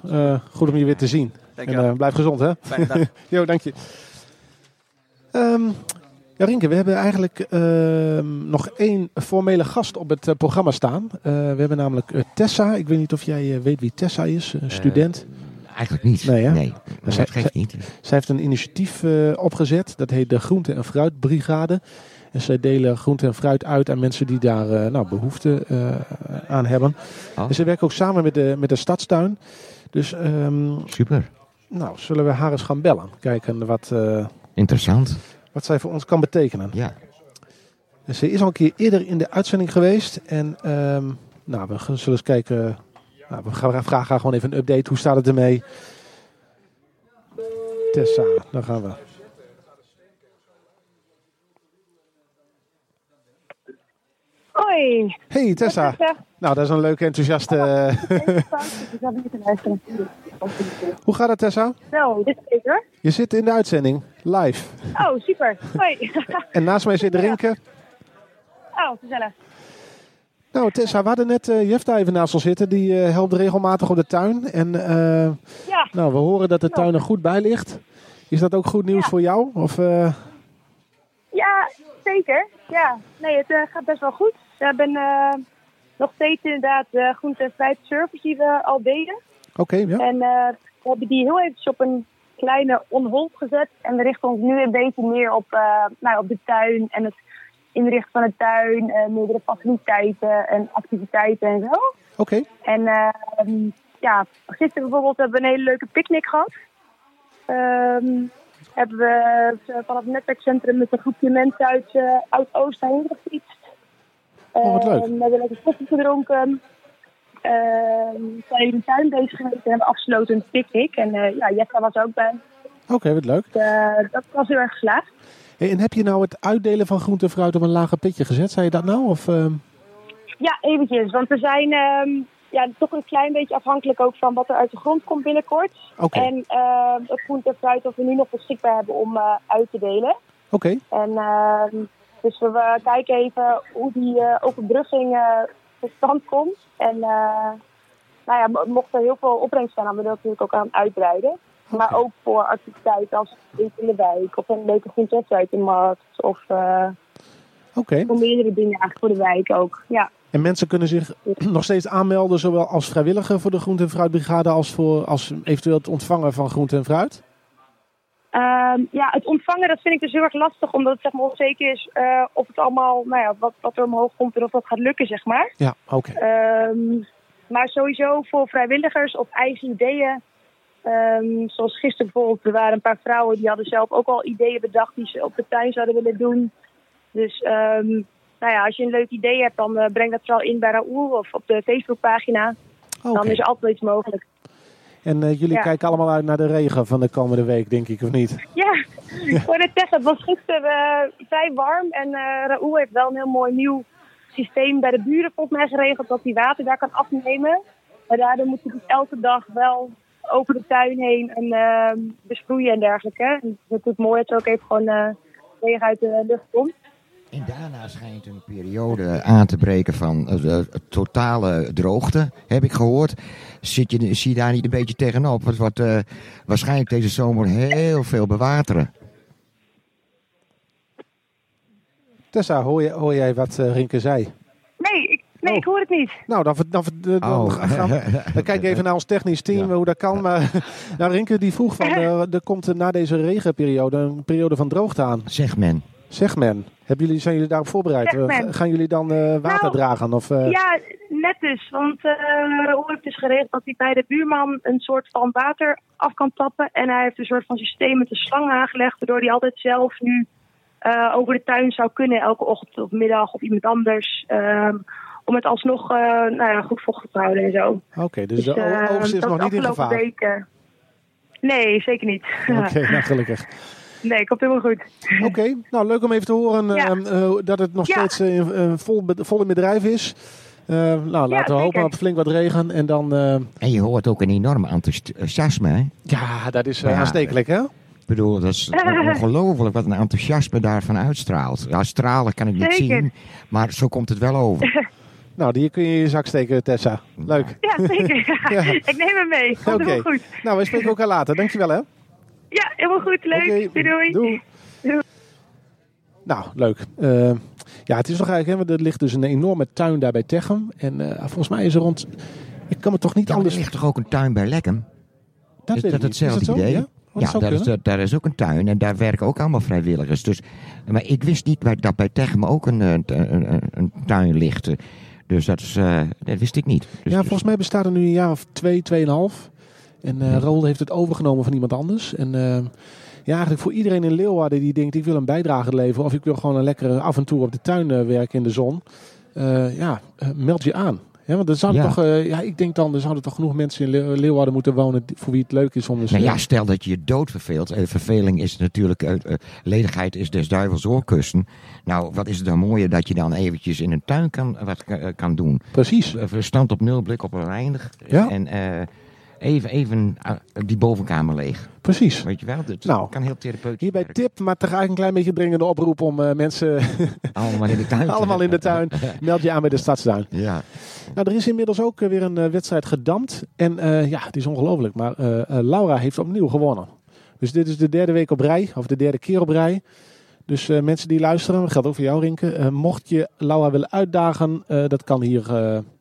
Goed om je weer te zien. En eh, blijf gezond, hè? Fijne dag. jo, dank je. Ehm, ja, Rinke, we hebben eigenlijk ehm, nog één formele gast op het eh, programma staan. Eh, we hebben namelijk Tessa. Ik weet niet of jij weet wie Tessa is, een student. Eigenlijk niet. Nee, hè? Nee, maar zij- dat geeft niet. Zij heeft een initiatief eh, opgezet. Dat heet de Groente- en Fruitbrigade. En zij delen groente en fruit uit aan mensen die daar nou, behoefte eh, aan hebben. Oh. En ze werken ook samen met de, met de stadstuin. Dus ehm, Super. Nou, zullen we haar eens gaan bellen. Kijken wat, eh, Interessant. wat zij voor ons kan betekenen. Ja. Dus ze is al een keer eerder in de uitzending geweest. En ehm, nou, we gaan- zullen eens kijken. Nou, we gaan vragen haar gewoon even een update. Hoe staat het ermee? Tessa, daar gaan we. Hoi. Hey Tessa. Tessa. Nou, dat is een leuke enthousiaste. Hoe gaat het Tessa? Zo, dit is beter. Je zit in de uitzending, live. Oh, super. Hoi. En naast mij zit Rinke. Oh, gezellig. Nou Tessa, we hadden net uh, Jefta even naast ons zitten. Die eh, helpt regelmatig op de tuin. En eh, Ja. nou, we horen dat de tuin er goed bij ligt. Is dat ook goed nieuws Ja. voor jou? Of, eh, Ja, zeker. Ja, nee, het eh, gaat best wel goed. We hebben eh, nog steeds inderdaad de groente- en fruitservice die we al deden. Oké, ja. En eh, we hebben die heel eventjes op een kleine on-hold gezet. En we richten ons nu een beetje meer op, eh, nou, op de tuin en het inrichten van de tuin. eh, meerdere faciliteiten en activiteiten en zo. Oké. En eh, ja, gisteren bijvoorbeeld hebben we een hele leuke picknick gehad. Ehm, hebben we eh, van het netwerkcentrum met een groepje mensen uit, eh uit Oost heen gefietst. Oh, wat leuk. Ehm, we hebben lekker koffie gedronken. Ehm, zijn in de tuin bezig geweest en hebben afgesloten een picknick. En eh ja, Jetta was ook bij. Oké, wat leuk. Eh, dat was heel erg geslaagd. Hey, en heb je nou het uitdelen van groente en fruit op een lager pitje gezet? Zei je dat nou? Of, ehm, Ja, eventjes. Want we zijn ja, toch een klein beetje afhankelijk ook van wat er uit de grond komt binnenkort. En het groente en fruit dat we nu nog beschikbaar hebben om eh, uit te delen. Oké. En dus we eh, kijken even hoe die eh, overbrugging eh, tot stand komt. En nou ja, mo- mocht er heel veel opbrengst zijn, dan willen we natuurlijk ook aan uitbreiden. Maar ook voor activiteiten als in de wijk of een leuke groente- en fruitenmarkt. Of eh, Oké. voor meerdere dingen eigenlijk voor de wijk ook. Ja. En mensen kunnen zich nog steeds aanmelden, zowel als vrijwilliger voor de groente en fruitbrigade als voor als eventueel het ontvangen van groente en fruit? Ehm, ja, het ontvangen dat vind ik dus heel erg lastig, omdat het zeg maar onzeker is eh, of het allemaal, nou ja, wat, wat er omhoog komt en of dat gaat lukken, zeg maar. Ja, oké. Ehm, maar sowieso voor vrijwilligers of eigen ideeën. ehm, zoals gisteren bijvoorbeeld, er waren een paar vrouwen die hadden zelf ook al ideeën bedacht die ze op de tuin zouden willen doen. Dus nou ja, als je een leuk idee hebt, dan eh, breng dat vooral in bij Raoul of op de Facebookpagina. Dan Oké. is er altijd iets mogelijk. En eh, jullie Ja. kijken allemaal uit naar de regen van de komende week, denk ik, of niet? Ja, ik wou net zeggen, het was gisteren eh, vrij warm. En eh Raoul heeft wel een heel mooi nieuw systeem bij de buren volgens mij geregeld dat hij water daar kan afnemen. Maar daardoor moet hij dus elke dag wel over de tuin heen en eh, besproeien en dergelijke. En het is natuurlijk mooi dat er ook even gewoon eh regen uit de lucht komt. En daarna schijnt een periode aan te breken van totale droogte, heb ik gehoord. Zit je, zie je daar niet een beetje tegenop? Het wordt eh, waarschijnlijk deze zomer heel veel bewateren. Tessa, hoor, je, hoor jij wat eh, Rinke zei? Nee, ik, nee, ik hoor het niet. Nou, dan, dan, dan, Oh. gaan we- dan kijk even naar ons technisch team, hoe dat kan. Maar nou, Rinke die vroeg van, eh, er komt na deze regenperiode een periode van droogte aan. Zegt men. Zeg men, hebben jullie, zijn jullie daarop voorbereid? Gaan jullie dan eh, water Nou, dragen? Of, eh, Ja, net dus. Want eh Raoul heeft dus geregeld dat hij bij de buurman een soort van water af kan tappen. En hij heeft een soort van systeem met een slang aangelegd, waardoor hij altijd zelf nu eh, over de tuin zou kunnen, elke ochtend of middag of iemand anders. ehm, om het alsnog eh, nou ja, goed vochtig te houden en zo. Oké, dus, de o- oogst is nog niet in gevaar. weken- Nee, zeker niet. Oké, nou gelukkig. Nee, komt helemaal goed. Oké, nou leuk om even te horen Ja. ehm, eh, dat het nog Ja. steeds eh, vol, vol in bedrijf is. Eh, nou, laten we hopen op flink wat regen en dan... eh, En je hoort ook een enorm enthousiasme. Hè? ja, dat is eh, Ja. aanstekelijk hè? Ik bedoel, dat is ongelooflijk wat een enthousiasme daarvan uitstraalt. Ja, stralen kan ik niet Zeker. zien, maar zo komt het wel over. Nou, die kun je in je zak steken, Tessa. Leuk. Ja, zeker. Ja. Ik neem hem mee. Komt Oké. helemaal goed. Nou, wij spreken elkaar later. Dankjewel hè. Ja, helemaal goed. Leuk. Doei doei. doei. Nou, leuk. Eh, ja, het is nog eigenlijk, hè, er ligt dus een enorme tuin daar bij Techem. En eh, volgens mij is er rond, ik kan me toch niet Ja, anders... er ligt toch ook een tuin bij Lekkem? Dat is dat hetzelfde Is dat zo? idee? Ja? Daar, is, kunnen. daar is ook een tuin en daar werken ook allemaal vrijwilligers. Dus, maar ik wist niet dat bij Techem ook een, eh, een, een, een tuin ligt. Dus dat, is, eh, dat wist ik niet. Dus, ja, volgens mij bestaat er nu een jaar of twee, tweeënhalf. En eh Roel heeft het overgenomen van iemand anders. En ja, eigenlijk voor iedereen in Leeuwarden die denkt ik wil een bijdrage leveren. Of ik wil gewoon een lekkere af en toe op de tuin eh, werken in de zon. Eh, ja, eh, meld je aan. Ja, want er zouden Ja. toch, ja, ik denk dan, er zouden toch genoeg mensen in Leeu- Leeuwarden moeten wonen voor wie het leuk is om dus, Nou ja, stel dat je je dood verveelt. Verveling is natuurlijk, ledigheid is des duivels oorkussen. Nou, wat is het dan mooier dat je dan eventjes in een tuin kan, wat kan, doen. Precies. Verstand op nul, blik op een eindig. Ja. En even, even eh, die bovenkamer leeg. Precies. Weet je wel, het Nou, kan heel therapeutisch Hierbij werken. tip, maar tegelijk een klein beetje dringende oproep om eh, mensen Allemaal in de tuin. allemaal in de tuin. Meld je aan bij de Stadstuin. Ja. Nou, er is inmiddels ook eh, weer een wedstrijd gedampt. En ja, het is ongelooflijk. Maar Laura heeft opnieuw gewonnen. Dus dit is de derde week op rij. Of de derde keer op rij. Dus mensen die luisteren, dat geldt ook voor jou Rinke. mocht je Laura willen uitdagen, dat kan hier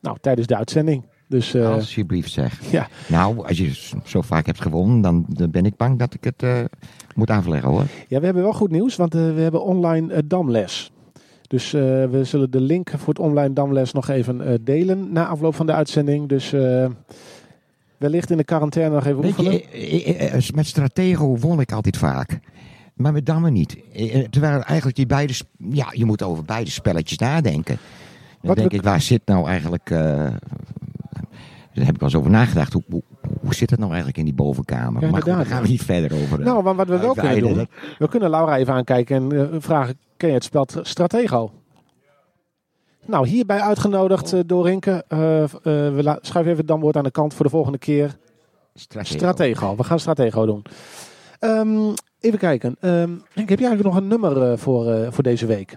nou, tijdens de uitzending. Dus eh, Alsjeblieft zeg. ja, Nou, als je zo vaak hebt gewonnen, dan, dan ben ik bang dat ik het eh, moet afleggen hoor. Ja, we hebben wel goed nieuws, want eh, we hebben online damles. Dus we zullen de link voor het online damles nog even delen na afloop van de uitzending. Dus wellicht in de quarantaine nog even Weet oefenen. je, eh, met Stratego won ik altijd vaak. Maar met dammen niet. Terwijl eigenlijk die beide, ja, je moet over beide spelletjes nadenken. Dan Wat denk we- ik, waar zit nou eigenlijk, daar heb ik wel eens over nagedacht. Hoe, hoe, hoe zit het nou eigenlijk in die bovenkamer? Ja, maar goed, daar gaan we niet verder over. eh, Nou, maar wat we wel kunnen doen, we kunnen Laura even aankijken en eh, vragen, ken je het spel Tra- Stratego? Nou, hierbij uitgenodigd eh, door Rinke. Eh, eh, we schuiven even het damwoord aan de kant voor de volgende keer. Stratego. Stratego. We gaan Stratego doen. Ehm, even kijken. Rinke, heb jij eigenlijk nog een nummer eh, voor, eh, voor deze week?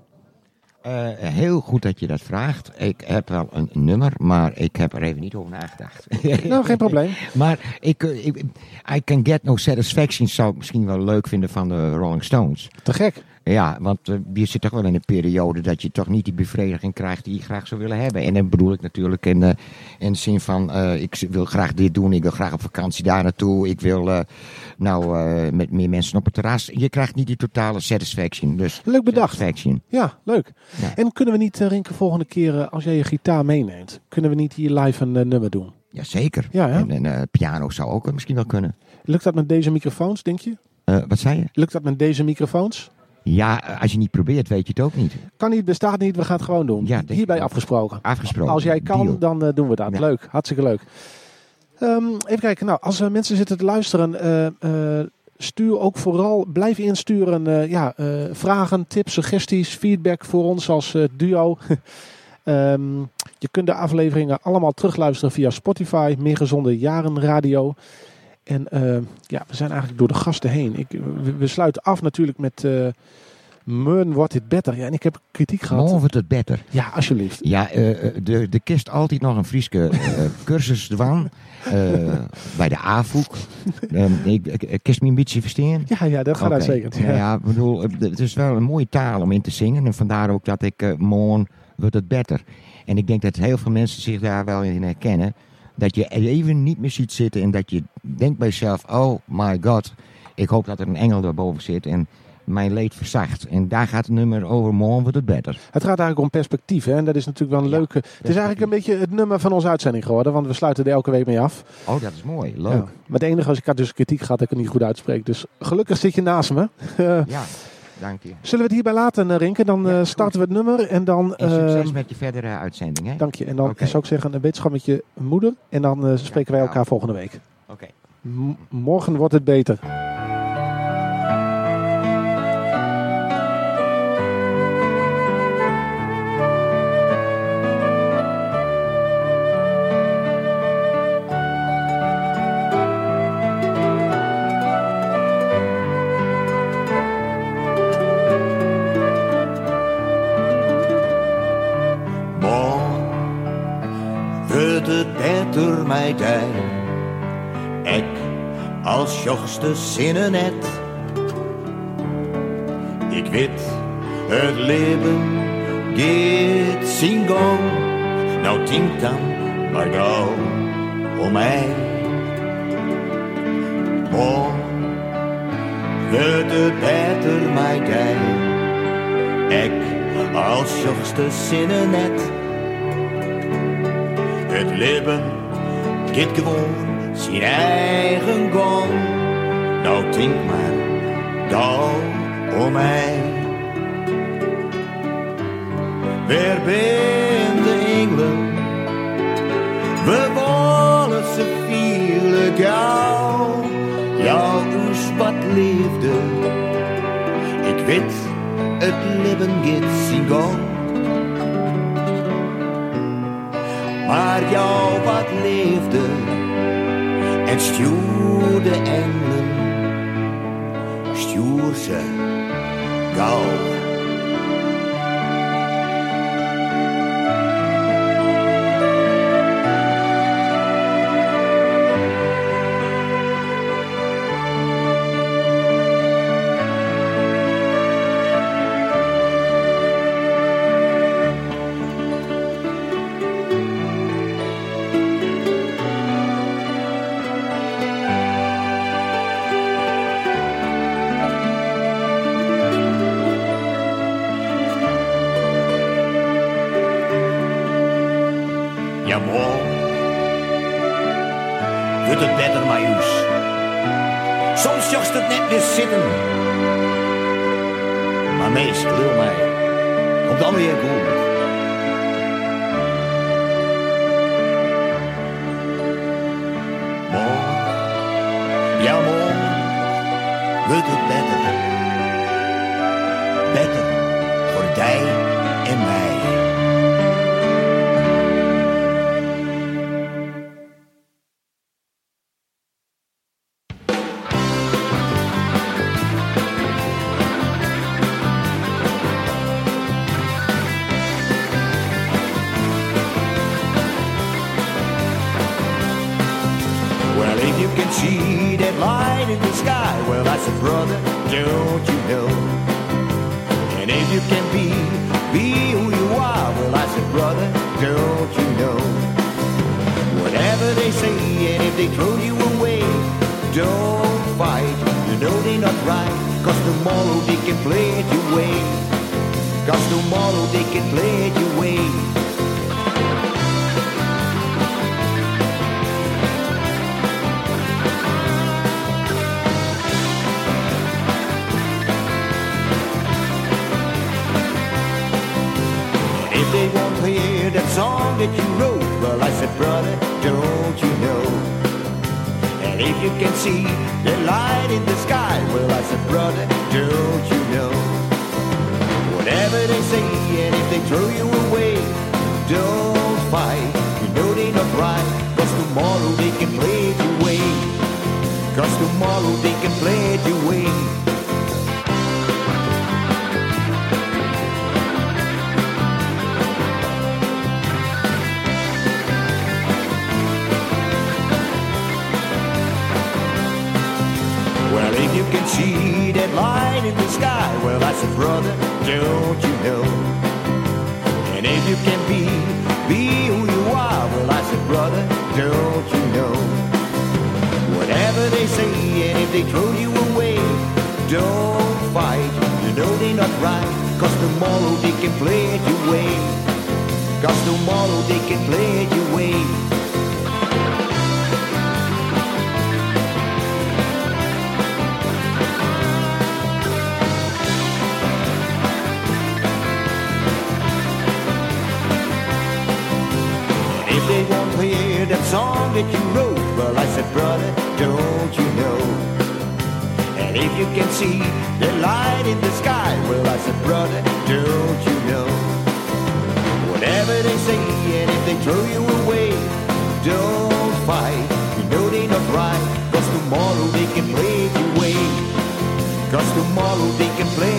Eh, heel goed dat je dat vraagt. Ik heb wel een nummer, maar ik heb er even niet over nagedacht. Nou, geen probleem. Maar ik, eh, ik, I Can Get No Satisfaction zou ik misschien wel leuk vinden van de Rolling Stones. Te gek. Ja, want eh, je zit toch wel in een periode dat je toch niet die bevrediging krijgt die je graag zou willen hebben. En dan bedoel ik natuurlijk in, de in de zin van, eh, ik wil graag dit doen, ik wil graag op vakantie daar naartoe, ik wil eh, nou eh, met meer mensen op het terras. Je krijgt niet die totale satisfaction. Dus Leuk bedacht. Ja, leuk. Ja. En kunnen we niet, eh, Rinke, volgende keer, eh, als jij je gitaar meeneemt, kunnen we niet hier live een eh, nummer doen? Jazeker. Ja, hè? En, en eh, piano zou ook misschien wel kunnen. Lukt dat met deze microfoons, denk je? Eh, wat zei je? Lukt dat met deze microfoons? Ja, als je niet probeert, weet je het ook niet. Kan niet, bestaat niet, we gaan het gewoon doen. Ja, Hierbij afgesproken. Afgesproken. Als jij kan, Deal. dan eh, doen we dat. Ja. Leuk, hartstikke leuk. Ehm, even kijken, nou, als er mensen zitten te luisteren, eh, stuur ook vooral, blijf insturen ja, vragen, tips, suggesties, feedback voor ons als duo. Ehm, je kunt de afleveringen allemaal terugluisteren via Spotify, Meer Gezonde Jaren Radio. En eh, ja, we zijn eigenlijk door de gasten heen. Ik, we, we sluiten af natuurlijk met eh Meun wordt dit beter. Ja, en ik heb kritiek gehad. Morgen wordt het beter. Ja, alsjeblieft. Ja, eh, de, de kist altijd nog een Frieske eh, cursus dwan. eh, bij de AFOEK. Ehm, ik, kist me een beetje verstaan. Ja, ja, dat gaat uitstekend. Nou Ja. ja, ik bedoel, het is wel een mooie taal om in te zingen. En vandaar ook dat ik eh, morgen wordt het beter. En ik denk dat heel veel mensen zich daar wel in herkennen. Dat je even niet meer ziet zitten en dat je denkt bij jezelf, oh my god, ik hoop dat er een engel daarboven zit en mijn leed verzacht. En daar gaat het nummer over, morgen wordt het beter. Het gaat eigenlijk om perspectief. Hè? En dat is natuurlijk wel een Ja, leuke... Het is eigenlijk een beetje het nummer van onze uitzending geworden. Want we sluiten er elke week mee af. Oh, dat is mooi, leuk. Ja. Maar het enige als ik had dus kritiek gehad dat ik het niet goed uitspreek. Dus gelukkig zit je naast me. Eh, Ja, dank je. Zullen we het hierbij laten, eh, Rinke? Dan eh, Ja, starten we het nummer. En dan... En succes eh, met je verdere uitzending, hè? Dank je. En dan zou ik zeggen een wetenschap met je moeder. En dan spreken wij Ja, elkaar volgende week. Oké. Morgen wordt het beter. Als jochste zinnen net. Ik weet, het leven gaat zijn gang. Nou, denk dan maar gauw om mij. Morgen wordt het beter, mijn dij. Ik als jochste zinnen net. Het leven gaat gewoon zijn eigen gang. Nou, denk maar gauw om mij. Waar ben de engelen? We willen ze vielen gauw. Jouw wat leefde. Ik weet, het leven gaat zijn. Maar jou wat leefde en stuurde engelen, stuur ze gauw. You well, I said, brother, don't you know? And if you can see the light in the sky, well, I said, brother, don't you know? Whatever they say, and if they throw you away, don't fight. You know they're not right, cause tomorrow they can play it your. Cause tomorrow they can play it your way. Can see that light in the sky, well, I said, brother, don't you know? And if you can be, be who you are, well, I said, brother, don't you know? Whatever they say, and if they throw you away, don't fight. You know they're not right, cause tomorrow they can play it your way. Cause tomorrow they can play it your way. Well, I said, brother, don't you know? And if you can see the light in the sky, well, I said, brother, don't you know? Whatever they say, and if they throw you away, don't fight. You know they're not right, cause tomorrow they can play you away. Cause tomorrow they can play